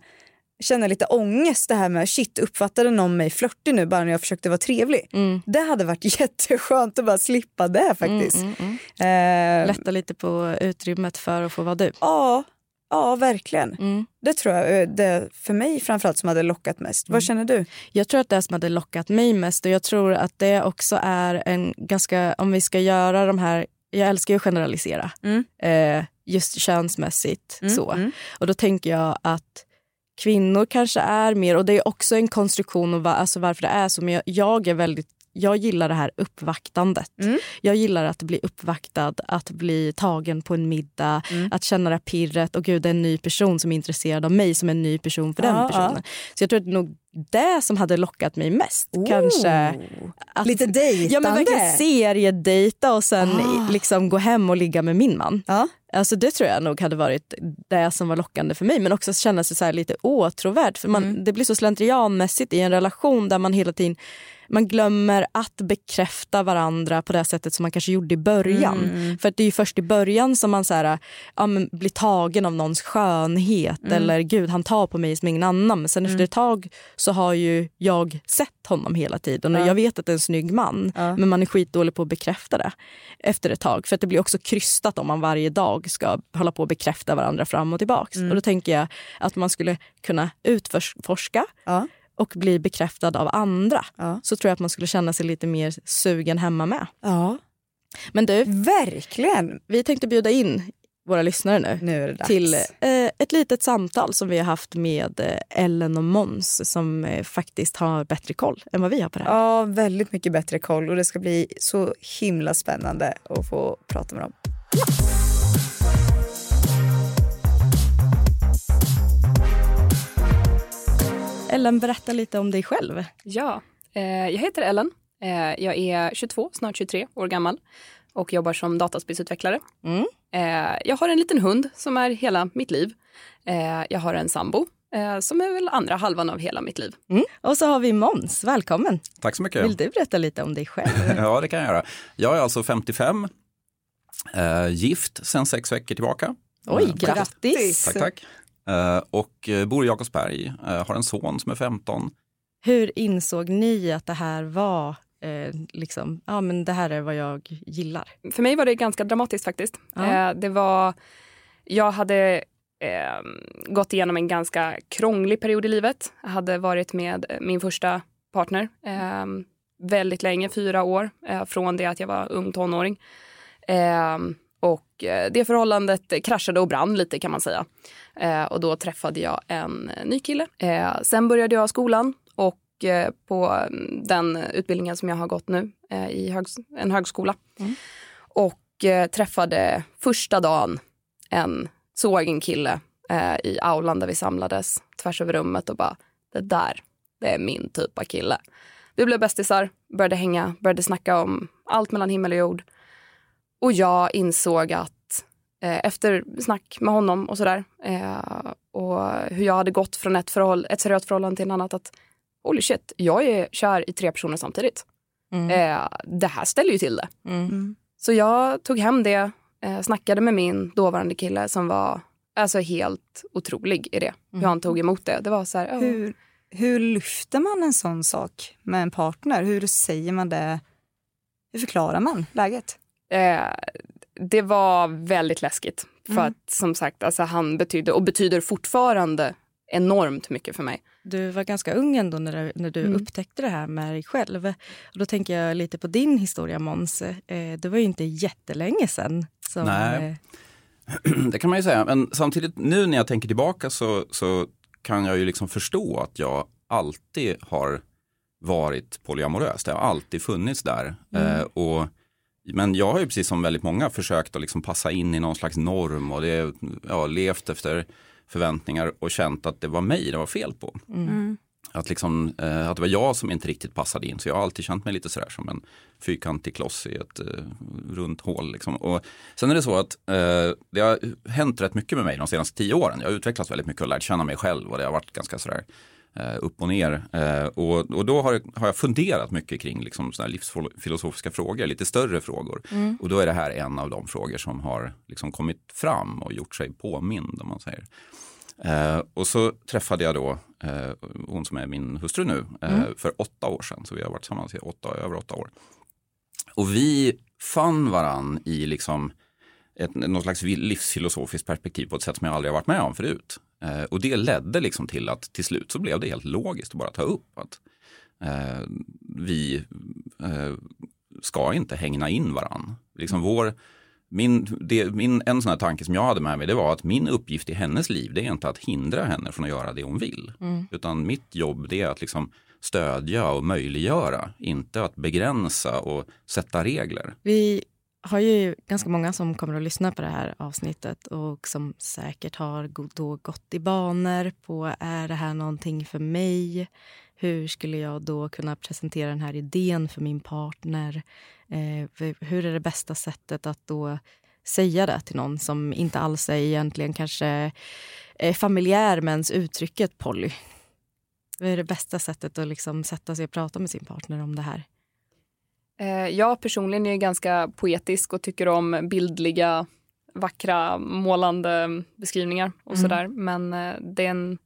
känna lite ångest det här med shit uppfattade någon mig flörtig nu bara när jag försökte vara trevlig. Mm. Det hade varit *laughs* jätteskönt att bara slippa det faktiskt. Mm, mm, mm. Eh, Lätta lite på utrymmet för att få vara du. ja, ja, verkligen. Mm. Det tror jag eh, det för mig framförallt som hade lockat mest. Vad känner du? Jag tror att det som hade lockat mig mest och jag tror att det också är en ganska, om vi ska göra de här, jag älskar ju att generalisera, Mm. eh, just könsmässigt Mm, så. mm. Och då tänker jag att kvinnor kanske är mer, och det är också en konstruktion och va, alltså varför det är så, men jag, jag är väldigt jag gillar det här uppvaktandet. Mm. Jag gillar att bli uppvaktad, att bli tagen på en middag, Mm. att känna det här pirret. Och gud, det är en ny person som är intresserad av mig som en ny person för den Ja, personen. Så jag tror att det är nog det som hade lockat mig mest. Oh. Kanske att, Lite dejtande. Ja men verkligen seriedejta och sen Ah. liksom gå hem och ligga med min man. Ja. Alltså det tror jag nog hade varit det som var lockande för mig. Men också känna sig så lite åtråvärd. För man, Mm. det blir så slentrianmässigt i en relation där man hela tiden man glömmer att bekräfta varandra på det sättet som man kanske gjorde i början. Mm. För att det är ju först i början som man så här, ja, blir tagen av någons skönhet Mm. eller gud han tar på mig som ingen annan. Men sen efter ett tag så har ju jag sett honom hela tiden och Ja. jag vet att det är en snygg man. Ja. Men man är skitdålig på att bekräfta det efter ett tag. För att det blir också krystat om man varje dag ska hålla på och bekräfta varandra fram och tillbaks. Mm. Och då tänker jag att man skulle kunna utforska Ja. Och bli bekräftad av andra. Ja. Så tror jag att man skulle känna sig lite mer sugen hemma med. ja, Men du, verkligen. vi tänkte bjuda in våra lyssnare nu Nu till eh, ett litet samtal som vi har haft med eh, Ellen och Mons som eh, faktiskt har bättre koll än vad vi har på det här. Ja, väldigt mycket bättre koll och det ska bli så himla spännande att få prata med dem. Ellen, berätta lite om dig själv. Ja, eh, jag heter Ellen. Eh, jag är 22, snart 23 år gammal och jobbar som dataspelsutvecklare. Mm. Eh, jag har en liten hund som är hela mitt liv. Eh, jag har en sambo eh, som är väl andra halvan av hela mitt liv. Mm. Och så har vi Mons, välkommen. Tack så mycket. Vill du berätta lite om dig själv? *laughs* Ja, det kan jag göra. Jag är alltså 55, eh, gift sedan sex veckor tillbaka. Oj, grattis! Tack, tack. Eh, och eh, bor i Jakobsberg, eh, har en son som är 15. Hur insåg ni att det här var eh, liksom, ja men det här är vad jag gillar? För mig var det ganska dramatiskt faktiskt. Ja. Eh, det var, jag hade eh, gått igenom en ganska krånglig period i livet. Jag hade varit med min första partner eh, väldigt länge, fyra år, eh, från det att jag var ung tonåring. Eh, och eh, det förhållandet kraschade och brann lite kan man säga. Eh, och då träffade jag en ny kille. Eh, sen började jag skolan och eh, på mm, den utbildningen som jag har gått nu i en högskola. Mm. Och träffade första dagen en, såg en kille i aulan där vi samlades tvärs över rummet och bara det där, det är min typ av kille. Vi blev bästisar, började hänga, började snacka om allt mellan himmel och jord. Och jag insåg att eh, efter snack med honom och sådär eh, och hur jag hade gått från ett, förhåll, ett seriöst förhållande till en annat att holy shit, jag är kär i tre personer samtidigt. Mm. Eh, det här ställer ju till det. Mm. mm. Så jag tog hem det, eh, snackade med min dåvarande kille som var alltså helt otrolig i det. Mm. Hur han tog emot det. Det var så här, oh. hur, hur lyfter man en sån sak med en partner? Hur säger man det? Hur förklarar man läget? Eh, det var väldigt läskigt. För mm. att som sagt, alltså, han betydde och betyder fortfarande enormt mycket för mig. Du var ganska ung ändå när du, när du mm. upptäckte det här med dig själv. Och då tänker jag lite på din historia Måns. Eh, det var ju inte jättelänge sedan. Som, Nej, eh... *clears throat* det kan man ju säga. Men samtidigt nu när jag tänker tillbaka så, så kan jag ju liksom förstå att jag alltid har varit polyamorös. Det har alltid funnits där. Mm. Eh, och men jag har ju precis som väldigt många försökt att liksom passa in i någon slags norm och det, ja, levt efter förväntningar och känt att det var mig det var fel på. Mm. Att, liksom, eh, att det var jag som inte riktigt passade in så jag har alltid känt mig lite sådär som en fyrkantig kloss i ett eh, runt hål. Liksom. Och sen är det så att eh, det har hänt rätt mycket med mig de senaste tio åren. Jag har utvecklats väldigt mycket och lärt känna mig själv och det har varit ganska sådär upp och ner. Eh, och, och då har, har jag funderat mycket kring liksom livsfilosofiska frågor, lite större frågor. Mm. Och då är det här en av de frågor som har liksom kommit fram och gjort sig påmind om man säger. Eh, och så träffade jag då eh, hon som är min hustru nu eh, mm. för åtta år sedan. Så vi har varit tillsammans i åtta, över åtta år. Och vi fann varann i liksom ett, något slags livsfilosofiskt perspektiv på ett sätt som jag aldrig har varit med om förut. Eh, och det ledde liksom till att till slut så blev det helt logiskt att bara ta upp att eh, vi eh, ska inte hängna in varann. Liksom vår, min, det, min, en sån här tanke som jag hade med mig det var att min uppgift i hennes liv det är inte att hindra henne från att göra det hon vill. Mm. Utan mitt jobb det är att liksom stödja och möjliggöra, inte att begränsa och sätta regler. Vi har ju ganska många som kommer att lyssna på det här avsnittet och som säkert har då gått i banor på är det här någonting för mig? Hur skulle jag då kunna presentera den här idén för min partner? Eh, hur är det bästa sättet att då säga det till någon som inte alls är egentligen kanske är familjär med ens uttrycket poly? Vad är det bästa sättet att liksom sätta sig och prata med sin partner om det här? Eh, jag personligen är ganska poetisk och tycker om bildliga, vackra, målande beskrivningar och mm. sådär. Men eh, den,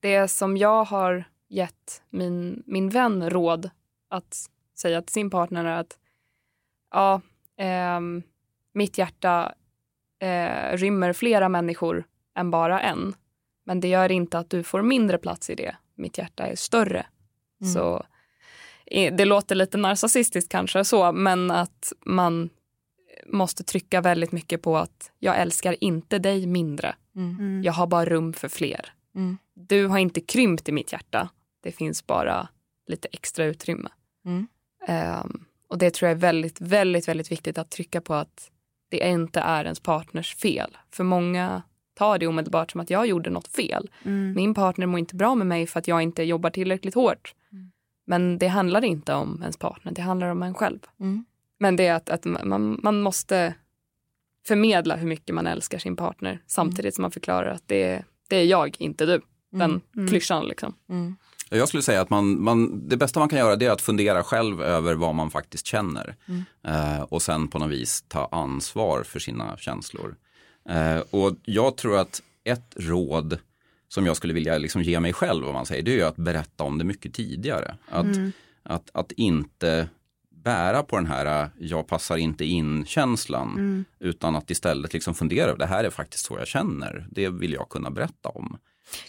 det som jag har gett min, min vän råd att säga till sin partner är att ja, eh, mitt hjärta eh, rymmer flera människor än bara en. Men det gör inte att du får mindre plats i det. Mitt hjärta är större. Mm. Så det låter lite narcissistiskt kanske så, men att man måste trycka väldigt mycket på att jag älskar inte dig mindre. Mm. mm. Jag har bara rum för fler. Mm. Du har inte krympt i mitt hjärta. Det finns bara lite extra utrymme. Mm. Um, och det tror jag är väldigt, väldigt, väldigt viktigt att trycka på att det inte är ens partners fel. För många tar det omedelbart som att jag gjorde något fel. Mm. Min partner mår inte bra med mig för att jag inte jobbar tillräckligt hårt. Men det handlar inte om ens partner, det handlar om en själv. Mm. Men det är att, att man, man måste förmedla hur mycket man älskar sin partner samtidigt mm. som man förklarar att det är, det är jag, inte du. Den mm. mm. klyschan liksom. Mm. Jag skulle säga att man, man, det bästa man kan göra det är att fundera själv över vad man faktiskt känner. Mm. Eh, och sen på något vis ta ansvar för sina känslor. Eh, och jag tror att ett råd som jag skulle vilja liksom ge mig själv, om man säger, det är att berätta om det mycket tidigare. Att, mm. att, att inte bära på den här jag passar inte in-känslan. Mm. Utan att istället liksom fundera, det här är faktiskt så jag känner. Det vill jag kunna berätta om.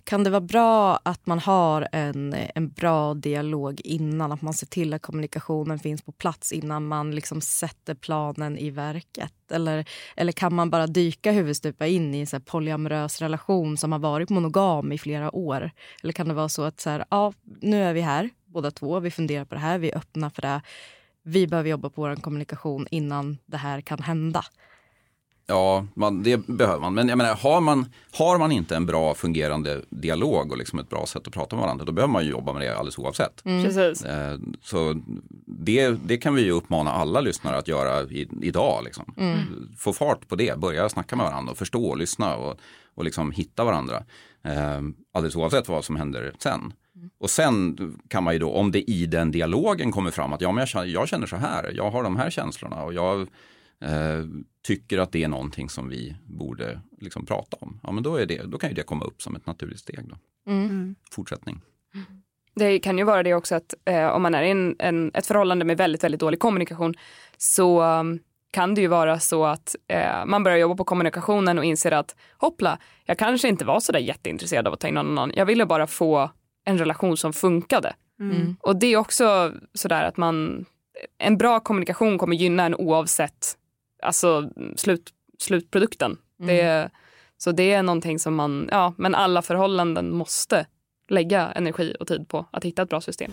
Kan det vara bra att man har en, en bra dialog innan? Att man ser till att kommunikationen finns på plats innan man liksom sätter planen i verket? Eller, eller kan man bara dyka huvudstupa in i en så här polyamorös relation som har varit monogam i flera år? Eller kan det vara så att så här, ja, nu är vi här båda två, vi funderar på det här, vi är öppna för det. Vi behöver jobba på vår kommunikation innan det här kan hända. Ja, man, det behöver man. Men jag menar, har, man, har man inte en bra fungerande dialog och liksom ett bra sätt att prata med varandra, då behöver man ju jobba med det alldeles oavsett. Mm. Precis. Eh, Så det, det kan vi ju uppmana alla lyssnare att göra i, idag. Liksom. Mm. Få fart på det, börja snacka med varandra och förstå och lyssna och, och liksom hitta varandra. Eh, alldeles oavsett vad som händer sen. Och sen kan man ju då, om det i den dialogen kommer fram att ja, men jag, känner- jag känner så här, jag har de här känslorna och jag eh, tycker att det är någonting som vi borde liksom prata om. Ja, men då, är det, då kan ju det komma upp som ett naturligt steg. Då. Mm. Fortsättning. Det kan ju vara det också att eh, om man är i en, en, ett förhållande med väldigt, väldigt dålig kommunikation så um, kan det ju vara så att eh, man börjar jobba på kommunikationen och inser att hoppla, jag kanske inte var så där jätteintresserad av att ta in någon annan. Jag ville bara få en relation som funkade. Mm. Och det är också sådär att man, en bra kommunikation kommer gynna en oavsett alltså, slut, slutprodukten. Det, så det är någonting som man, ja, men alla förhållanden måste lägga energi och tid på att hitta ett bra system.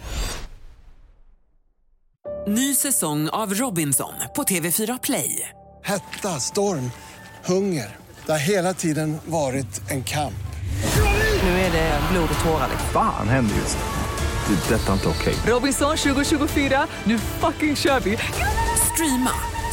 Ny säsong av Robinson på TV4 Play. Hetta, storm, hunger. Det har hela tiden varit en kamp. Nu är det blod och tårar. liksom. Fan händer just nu. Det. är Detta är inte okej. Robinson 2024, nu fucking kör vi! Streama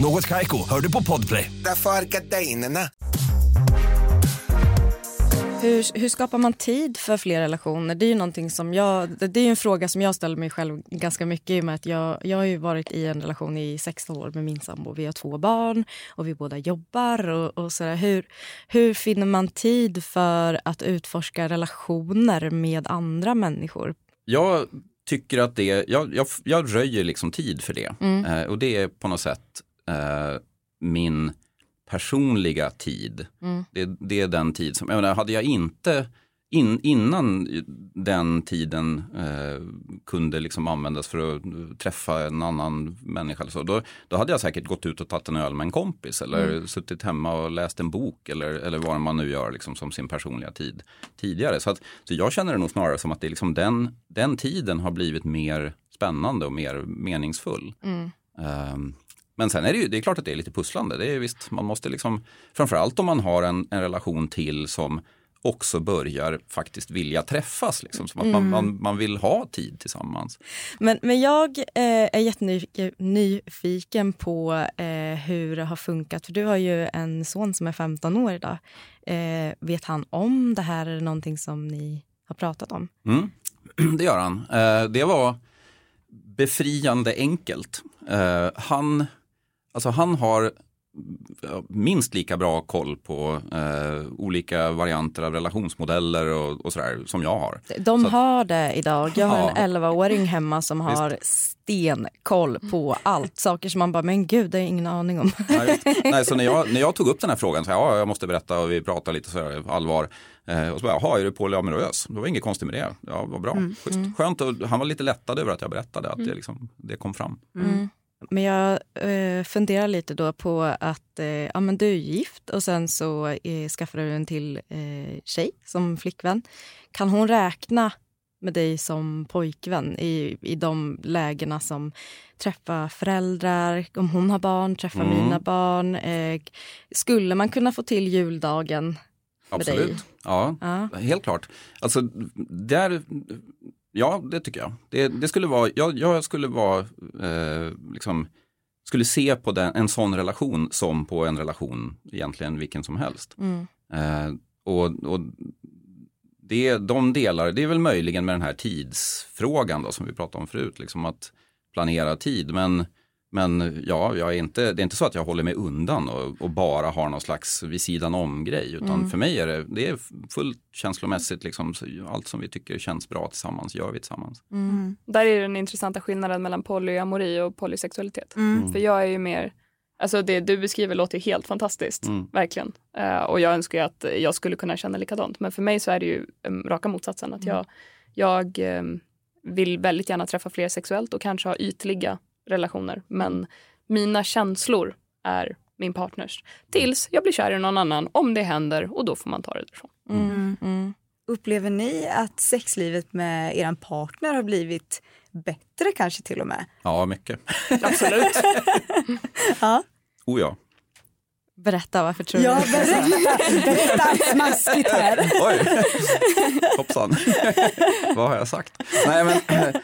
Något Kaiko, hör du på Podplay. Därför är gardinerna. Hur, hur skapar man tid för fler relationer? Det är ju någonting som jag, det är en fråga som jag ställer mig själv ganska mycket i och med att jag, jag har ju varit i en relation i 16 år med min sambo. Vi har två barn och vi båda jobbar. Och, och sådär. Hur, hur finner man tid för att utforska relationer med andra människor? Jag tycker att det, jag, jag, jag röjer liksom tid för det. Mm. Eh, och det är på något sätt eh, min personliga tid. Mm. Det, det är den tid som, jag menar, hade jag inte in, innan den tiden eh, kunde liksom användas för att träffa en annan människa så, då, då hade jag säkert gått ut och tagit en öl med en kompis eller Mm. suttit hemma och läst en bok eller, eller vad man nu gör liksom, som sin personliga tid tidigare. Så, att, så jag känner det nog snarare som att det liksom den, den tiden har blivit mer spännande och mer meningsfull. Mm. Ehm, men sen är det ju, det är klart att det är lite pusslande. Det är visst, man måste liksom, framförallt om man har en, en relation till som också börjar faktiskt vilja träffas. Liksom, som att man, Mm. man, man vill ha tid tillsammans. Men, men jag eh, är jättenyfiken på eh, hur det har funkat. För du har ju en son som är 15 år idag. Eh, vet han om det här? Är det någonting som ni har pratat om? Mm. *clears throat* Det gör han. Eh, det var befriande enkelt. Eh, han, alltså han har minst lika bra koll på eh, olika varianter av relationsmodeller och, och sådär som jag har. De att- har det idag. Jag har Ja. en 11-åring hemma som har stenkoll på allt. Saker som man bara, men gud, det har jag ingen aning om. Nej, Nej, så när jag, när jag tog upp den här frågan, så här, ja, jag måste berätta och vi pratade lite så allvar. Eh, och så bara, jaha, är du polyamorös? Det var inget konstigt med det. Ja, vad bra. Mm. Schysst. Skönt och han var lite lättad över att jag berättade att det, Mm. liksom, det kom fram. Mm. Men jag eh, funderar lite då på att eh, ja, men du är gift och sen så eh, skaffar du en till eh, tjej som flickvän. Kan hon räkna med dig som pojkvän i, i de lägena som träffa föräldrar, om hon har barn, träffa Mm. mina barn. Eh, skulle man kunna få till juldagen med dig? Absolut, ja, Ja. helt klart. Alltså, där, ja, det tycker jag. Det, det skulle vara, jag, jag skulle vara, eh, liksom, skulle se på den, en sån relation som på en relation, egentligen vilken som helst. Mm. Eh, och, och det, de delar, det är väl möjligen med den här tidsfrågan då, som vi pratade om förut, liksom att planera tid. Men, men ja, jag är inte, det är inte så att jag håller mig undan och, och bara har någon slags vid sidan om grej. Utan Mm. för mig är det, det är fullt känslomässigt, liksom, allt som vi tycker känns bra tillsammans gör vi tillsammans. Mm. Där är den intressanta skillnaden mellan polyamori och polysexualitet. Mm. För jag är ju mer, alltså det du beskriver låter ju helt fantastiskt, Mm. verkligen. Eh, och jag önskar ju att jag skulle kunna känna likadant. Men för mig så är det ju um, raka motsatsen. Att jag, jag em, vill väldigt gärna träffa fler sexuellt och kanske ha ytliga relationer. Men mina känslor är min partners. Tills jag blir kär i någon annan, om det händer, och då får man ta det därifrån. Mm. Upplever ni att sexlivet med er partner har blivit bättre kanske till och med? Ja, mycket. Absolut. *laughs* ja. Oh ja. Berätta, varför tror Ja, du berätta, berätta smaskigt här. *laughs* Oj, hoppsan. *laughs* Vad har jag sagt? Nej men,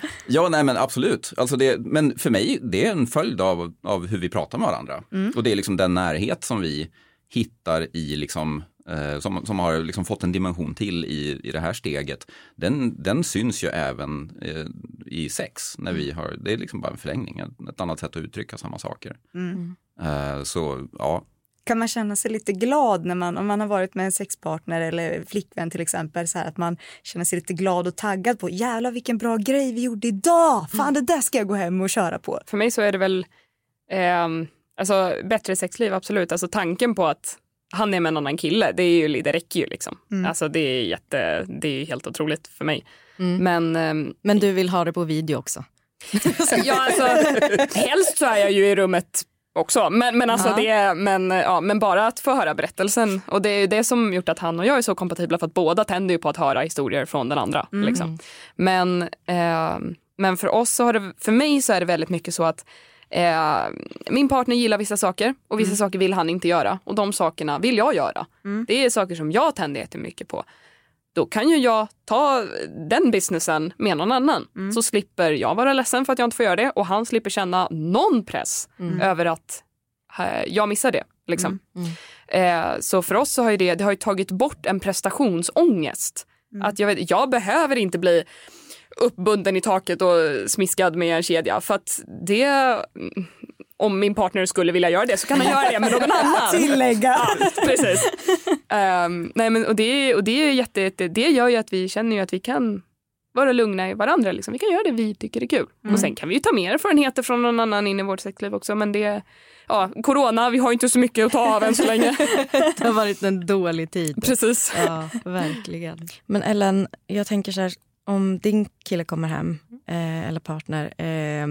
*clears throat* ja, nej, men absolut. Alltså det, men för mig, det är en följd av, av hur vi pratar med varandra. Mm. Och det är liksom den närhet som vi hittar i, liksom, eh, som, som har liksom fått en dimension till i, i det här steget. Den, den syns ju även eh, i sex. När vi har, det är liksom bara en förlängning, ett, ett annat sätt att uttrycka samma saker. Mm. Eh, så ja, Kan man känna sig lite glad när man, om man har varit med en sexpartner eller flickvän till exempel, så här, att man känner sig lite glad och taggad på jävlar vilken bra grej vi gjorde idag, fan det där ska jag gå hem och köra på. För mig så är det väl ehm, alltså, bättre sexliv, absolut. Alltså tanken på att han är med en annan kille, det, är ju, det räcker ju liksom. Mm. Alltså det är, jätte, det är helt otroligt för mig. Men, ehm, Men du vill ha det på video också? *laughs* ja, alltså, helst så är jag ju i rummet också. Men, men, alltså Ja. det, men, ja, men bara att få höra berättelsen. Och det är det som gjort att han och jag är så kompatibla för att båda tänder ju på att höra historier från den andra. Mm. Liksom. Men, eh, men för oss så har det, för mig så är det väldigt mycket så att eh, min partner gillar vissa saker och vissa saker vill han inte göra. Och de sakerna vill jag göra. Det är saker som jag tänder jättemycket på. Då kan ju jag ta den businessen med någon annan. Så slipper jag vara ledsen för att jag inte får göra det och han slipper känna någon press Mm. över att eh, jag missar det. Liksom. Eh, så för oss så har ju det, det har ju tagit bort en prestationsångest. Att jag, vet, jag behöver inte bli uppbunden i taket och smiskad med en kedja för att det om min partner skulle vilja göra det så kan han göra det med någon annan. *laughs* Tillägga. Ja, precis. Ehm, nej men, och det, och det, är jätte, jätte- det gör ju att vi känner ju att vi kan vara lugna i varandra. Liksom. Vi kan göra det vi tycker är kul. Mm. Och sen kan vi ju ta mer erfarenheter från någon annan in i vårt sexliv också. Men det, ja, corona, vi har inte så mycket att ta av än så länge. *laughs* Det har varit en dålig tid. Precis. Ja, verkligen. Men Ellen, jag tänker så här, om din kille kommer hem, eh, eller partner, eh,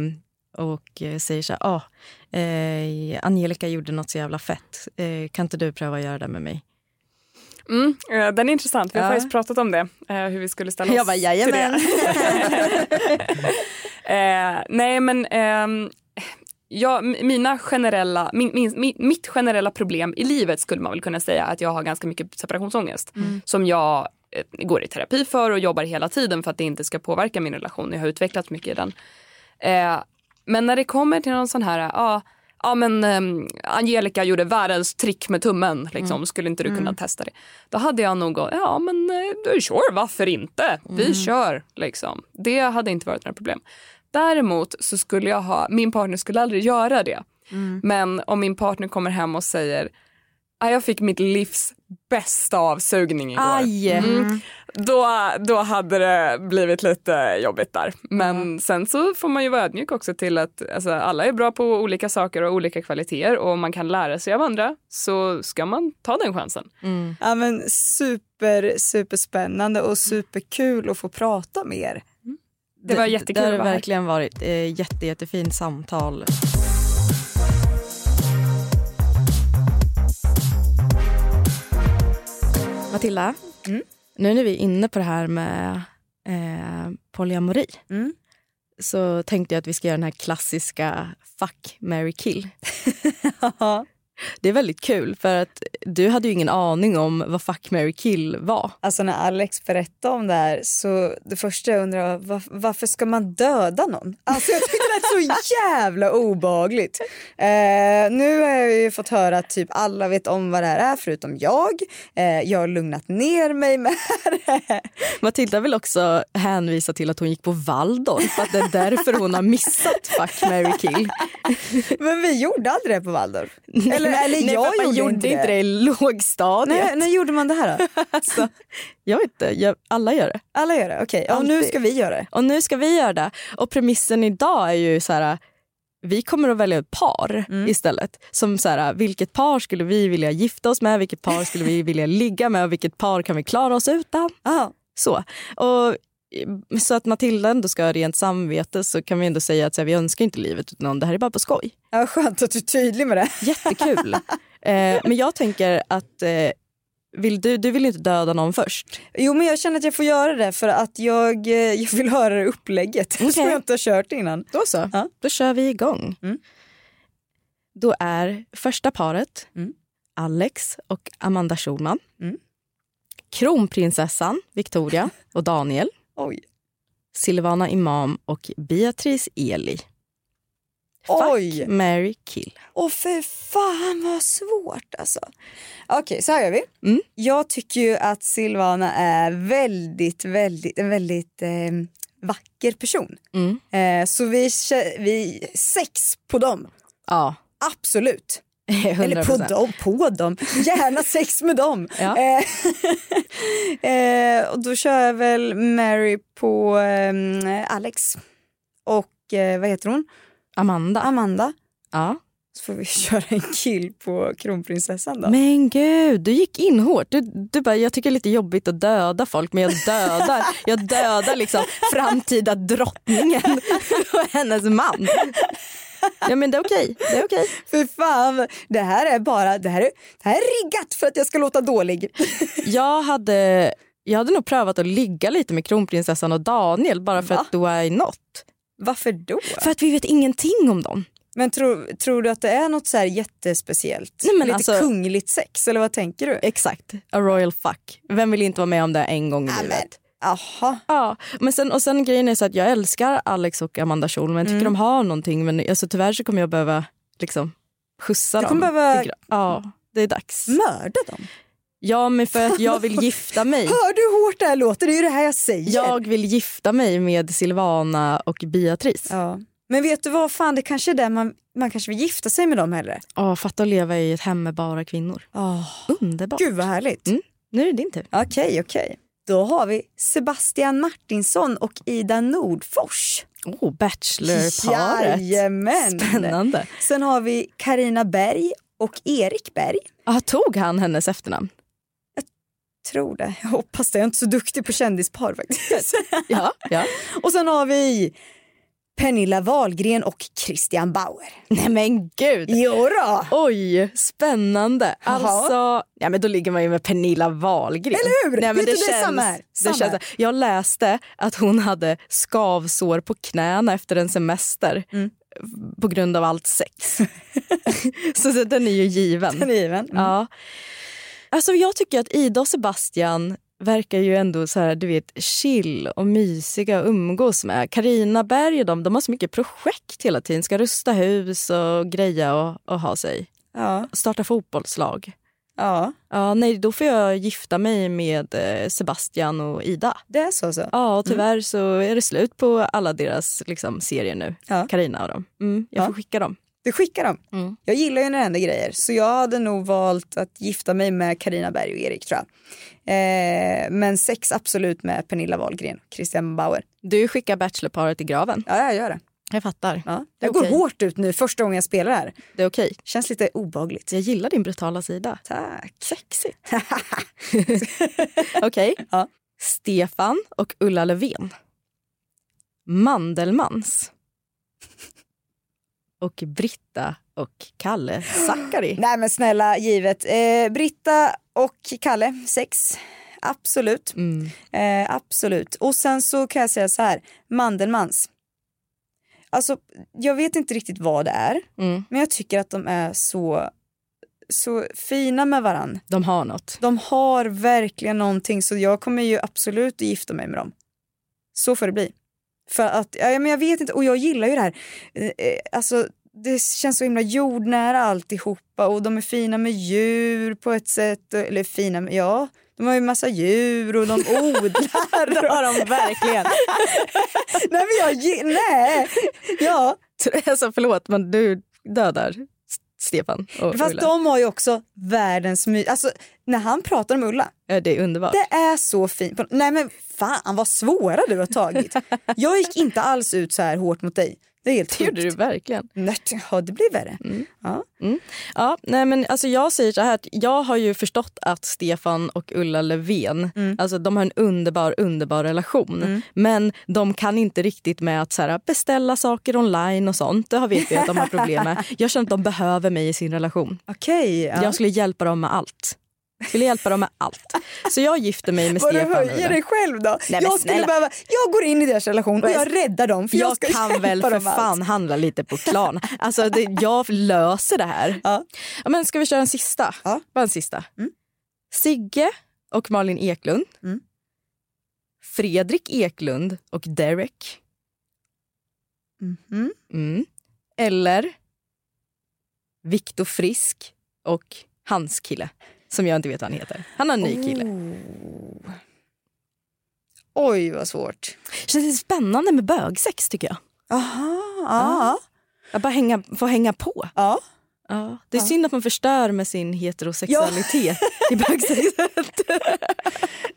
och säger så här, ah, eh, Angelica gjorde något så jävla fett, eh, kan inte du pröva att göra det med mig? Mm, eh, den är intressant. Vi har Ja. faktiskt pratat om det, eh, hur vi skulle ställa oss Jag bara, jajamän. till det. *laughs* eh, nej, men ehm, ja, mina generella, min, min, mi- mitt generella problem i livet skulle man väl kunna säga att jag har ganska mycket separationsångest Mm. som jag går i terapi för och jobbar hela tiden för att det inte ska påverka min relation. Jag har utvecklat mycket i den. Eh, men när det kommer till någon sån här, ja, ja men um, Angelica gjorde världens trick med tummen, liksom. Mm. skulle inte du kunna Mm. testa det? Då hade jag nog ja men uh, sure, varför inte? Vi Mm. kör, liksom. Det hade inte varit några problem. Däremot så skulle jag ha, min partner skulle aldrig göra det. Mm. Men om min partner kommer hem och säger, "Ah, jag fick mitt livs bästa avsugning igår. Aj. Mm. Då, då hade det blivit lite jobbigt där. Men sen så får man ju vara ödmjuk också till att alltså, alla är bra på olika saker och olika kvaliteter och man kan lära sig av andra. Så ska man ta den chansen. Ja, men super, superspännande och superkul att få prata med er. Det var jättekul Det har verkligen varit eh, jätte, jättefint samtal. Matilda, nu när vi är inne på det här med eh, polyamori så tänkte jag att vi ska göra den här klassiska fuck, marry, kill. *laughs* Det är väldigt kul för att du hade ju ingen aning om vad fuck, marry, kill var. Alltså när Alex berättade om det här så det första jag undrar var var, varför ska man döda någon? Alltså jag tyckte det lät så jävla obehagligt. Eh, nu har jag ju fått höra att typ alla vet om vad det här är förutom jag. Eh, jag har lugnat ner mig med det. Matilda vill också hänvisa till att hon gick på Waldorf, att det är därför hon har missat fuck, marry, kill. Men vi gjorde aldrig det på Waldorf. Eller, *laughs* eller Nej, jag för man gjorde, gjorde inte det i lågstadiet. Nej, när gjorde man det här då? *laughs* Alltså, jag vet inte, jag, alla gör det. Alla gör det, okej. Ja, och nu ska vi göra det. Och nu ska vi göra det. Och premissen idag är ju så här, vi kommer att välja ett par Mm. istället. Som så här, vilket par skulle vi vilja gifta oss med, vilket par skulle vi vilja ligga med och vilket par kan vi klara oss utan? Så. Och, så att Matilda ändå ska ha rent samvete så kan vi ändå säga att så här, vi önskar inte livet åt någon, det här är bara på skoj. Ja, skönt att du är tydlig med det. *laughs* Jättekul. eh, men jag tänker att eh, vill du, du vill inte döda någon först? Jo men jag känner att jag får göra det för att jag, eh, jag vill höra det upplägget *laughs* som Okej. jag inte har kört innan. Då så, då kör vi igång. Mm. Då är första paret Mm. Alex och Amanda Schulman. Mm. Kronprinsessan Victoria och Daniel. Oj. Silvana Imam och Beatrice Eli. Oj. Fuck, marry, kill. Åh för fan vad svårt alltså. Okej, så här gör vi. Mm. Jag tycker ju att Silvana är väldigt, väldigt, en väldigt eh, vacker person. Mm. Eh, så vi, vi, sex på dem. Ja. Absolut. Eller på 100%. dem, på dem. Gärna *laughs* sex med dem. Ja. Eh, *laughs* eh, och då kör jag väl Mary på eh, Alex. Och eh, vad heter hon? Amanda. Amanda. Ja. Så får vi *laughs* köra en kill på kronprinsessan då. Men gud, du gick in hårt. Du, du bara, jag tycker det är lite jobbigt att döda folk men jag dödar, jag dödar liksom framtida drottningen och hennes man. *laughs* Ja men det är okej. Det är okej. För fan, det här är bara, det här är, det här är riggat för att jag ska låta dålig. *laughs* Jag hade, jag hade nog prövat att ligga lite med kronprinsessan och Daniel bara för att why not? Varför då? För att vi vet ingenting om dem. Men tror, tror du att det är något så här jättespeciellt? Nej, men Lite alltså- kungligt sex eller vad tänker du? Exakt, a royal fuck. Vem vill inte vara med om det en gång i livet? Jaha. Ja, men sen, och sen grejen är så att jag älskar Alex och Amanda Schulman. Jag tycker Mm. de har någonting men alltså, tyvärr så kommer jag behöva liksom, skjutsa Du dem. kommer behöva- till gra- Ja, det är dags. Mörda dem? Ja, men för att jag vill gifta *laughs* mig. Hör du hur hårt det här låter? Det är ju det här jag säger. Jag vill gifta mig med Silvana och Beatrice. Ja. Men vet du vad, fan det kanske är där man, man kanske vill gifta sig med dem hellre. Ja, fatta att leva i ett hem med bara kvinnor. Oh. Underbart. Gud vad härligt. Mm. Nu är det din tur. Okej, okej. Då har vi Sebastian Martinsson och Ida Nordfors. Oh, Bachelorparet. Jajamän. Spännande. Sen har vi Karina Berg och Erik Berg. Ah, tog han hennes efternamn? Tror det. Jag hoppas det. Jag är inte så duktig på kändispar faktiskt. Ja, ja. *laughs* och sen har vi Pernilla Wahlgren och Christian Bauer. Nej men gud! Jodå. Oj, spännande. Jaha. Alltså, ja, men då ligger man ju med Pernilla Wahlgren. Eller hur? Nej, men det det känns, samma här. Det Samma känns, här. jag läste att hon hade skavsår på knäna efter en semester Mm. på grund av allt sex. *laughs* Så det- den är ju given. Den är given. Mm. Ja. Alltså jag tycker att Ida och Sebastian verkar ju ändå så här, du vet, chill och mysiga att umgås med. Karina Berg och de, de har så mycket projekt hela tiden. Ska rusta hus och greja och, och ha sig. Ja. Starta fotbollslag. ja, Ja, nej, då får jag gifta mig med eh, Sebastian och Ida. det är så. så. Ja, och tyvärr så är det slut på alla deras liksom, serier nu. Ja. Karina och dem. Mm, jag Ja. får skicka dem. Du skickar dem. Mm. Jag gillar ju när det händer grejer så jag hade nog valt att gifta mig med Karina Berg och Erik tror jag. Eh, men sex absolut med Pernilla Wahlgren och Christian Bauer. Du skickar Bachelorparet i graven. Ja, jag gör det. Jag fattar. Ja. Jag går hårt ut nu första gången jag spelar här. Det är okej. Känns lite obehagligt. Jag gillar din brutala sida. Tack. Sexigt. *laughs* Okej. Ja. Stefan och Ulla Löfven. Mandelmans. Och Britta och Kalle Zackari. *laughs* Nej men snälla, givet. Eh, Britta och Kalle, sex. Absolut. Mm. Eh, absolut. Och sen så kan jag säga så här, Mandelmans. Alltså, jag vet inte riktigt vad det är, Mm. men jag tycker att de är så så fina med varann. De har något. De har verkligen någonting så jag kommer ju absolut att gifta mig med dem. Så får det bli. För att, ja, men jag vet inte, och jag gillar ju det här. Eh, eh, Alltså, det känns så himla jordnära alltihopa och de är fina med djur på ett sätt. Eller fina med, ja, de har ju massa djur och de odlar. *laughs* Det har de verkligen. *laughs* nej men jag, nej. Ja. Alltså förlåt men du dödar Stefan och Fast Ulla. de har ju också världens my... Alltså när han pratar om Ulla. Ja, det är underbart. Det är så fint. Nej men fan vad svåra du har tagit. Jag gick inte alls ut så här hårt mot dig. Det är helt Det gjorde du verkligen. Ja, det blir värre. Ja. Mm. Ja, nej men alltså jag säger så här, jag har ju förstått att Stefan och Ulla Löfven, alltså de har en underbar, underbar relation. Men de kan inte riktigt med att så här, beställa saker online och sånt. Det har vet vi att de har problem med. *laughs* Jag känner att de behöver mig i sin relation. Okej. ja. Jag skulle hjälpa dem med allt. Skulle hjälpa dem med allt. Så jag gifter mig med du Stefan. och höjer dig själv då. Nej, jag, skulle behöva, jag går in i deras relation och jag räddar dem. För jag, jag ska kan väl för med allt. fan handla lite på plan. Alltså det, jag löser det här. Ja. Ja, men ska vi köra en sista? Ja. Bara en sista. Mm. Sigge och Malin Eklund. Mm. Fredrik Eklund och Derek. Mhm. Mm. Eller Viktor Frisk och hans kille. Som jag inte vet vad han heter. Han har en ny kille. Oh. Oj vad svårt. Känns det spännande med bögsex tycker jag. Aha, ja. Jag bara hänga, få hänga på. Ja. Ja, det är synd att man förstör med sin heterosexualitet i bögsexet. *laughs*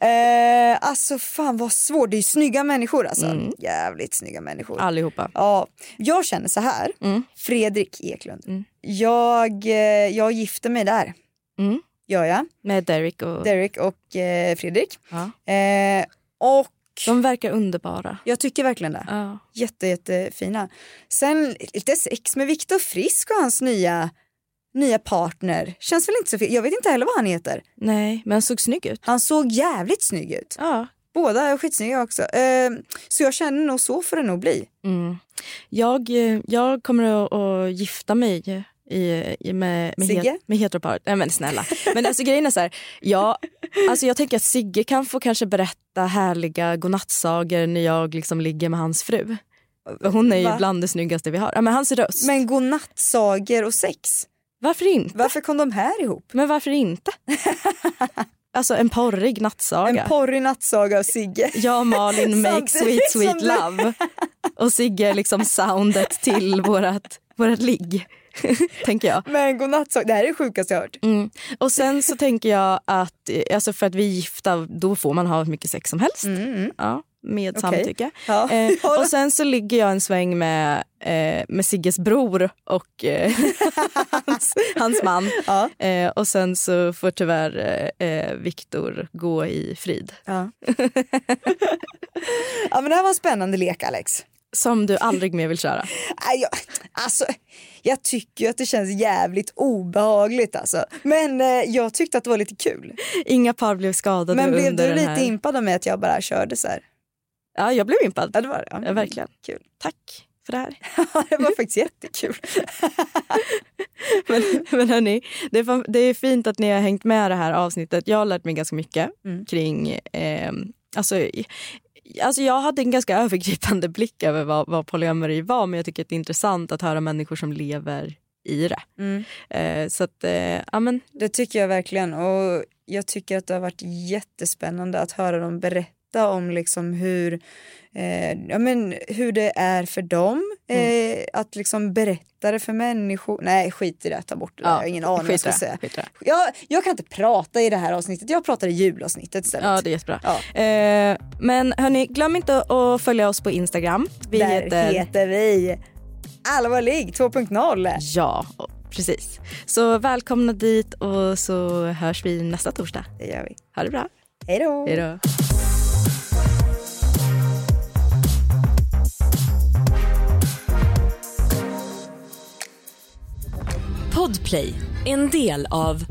Eh, alltså fan vad svårt. Det är ju snygga människor alltså. Mm. Jävligt snygga människor. Allihopa. Ja, jag känner så här. Mm. Fredrik Eklund. Mm. Jag, eh, jag gifter mig där. Mm. Gör jag. Med Derek och... Derek och eh, Fredrik. Ja. Eh, och De verkar underbara. jag tycker verkligen det. Ja. Jätte, jättefina. Sen lite sex med Viktor Frisk och hans nya, nya partner. Känns väl inte så fel. Jag vet inte heller vad han heter. Nej, men han såg snygg ut. Han såg jävligt snygg ut. Ja. Båda är skitsnygga också. Eh, så jag känner nog så får det nog bli. Mm. Jag, eh, jag kommer att, att gifta mig i, i, med, med, Sigge? het, med heteroparet. Nej men snälla. Men alltså grejen är så här, ja, alltså jag tänker att Sigge kan få kanske berätta härliga godnattsagor när jag liksom ligger med hans fru. Hon är ju Va? bland det snyggaste vi har. Ja, men hans röst. Men godnattsagor och sex. varför inte? Varför kom de här ihop? Men varför inte? *laughs* alltså en porrig nattsaga. En porrig nattsaga av Sigge. Jag och Malin *laughs* make sweet sweet love. Och Sigge liksom soundet till vårat, vårat ligg. *laughs* tänker jag. Men godnattsaga, det här är det sjukaste jag hört. Mm. Och sen så tänker jag att eh, alltså för att vi är gifta då får man ha hur mycket sex som helst. Ja, med Mm, Okej. samtycke. Ja. Eh, *laughs* och sen så ligger jag en sväng med, eh, med Sigges bror och eh, *laughs* hans, hans man. Ja. Eh, och sen så får tyvärr eh, Viktor gå i frid. Ja. ja men det här var en spännande lek Alex. Som du aldrig mer vill köra. *laughs* Jag, alltså, jag tycker att det känns jävligt obehagligt alltså. Men eh, jag tyckte att det var lite kul. Inga par blev skadade Men blev du lite här. impad av mig att jag bara körde så här? Ja, jag blev impad. Ja det var det. Ja. Ja, verkligen. Kul. Tack för det här. *laughs* det var faktiskt jättekul. *laughs* Men, men hörni, det är, det är fint att ni har hängt med det här avsnittet. Jag har lärt mig ganska mycket Mm. kring... Eh, alltså, alltså jag hade en ganska *laughs* övergripande blick över vad, vad polyamori var men jag tycker att det är intressant att höra människor som lever i det. Mm. Eh, så att, eh, ja men... Det tycker jag verkligen och jag tycker att det har varit jättespännande att höra dem berätta om liksom hur, eh, ja, men hur det är för dem eh, att liksom berätta det för människor. Nej skit i det, ta bort det där. jag har ingen aning vad jag ska säga. Jag, jag kan inte prata i det här avsnittet, jag pratar i julavsnittet istället. Ja, det är jättebra. Ja. Eh, men hörni, glöm inte att följa oss på Instagram. Vi Där heter... heter vi Allvarlig 2.0. Ja, precis. Så välkomna dit och så hörs vi nästa torsdag. Det gör vi. Ha det bra. Hej då. Hej då. Podplay, en del av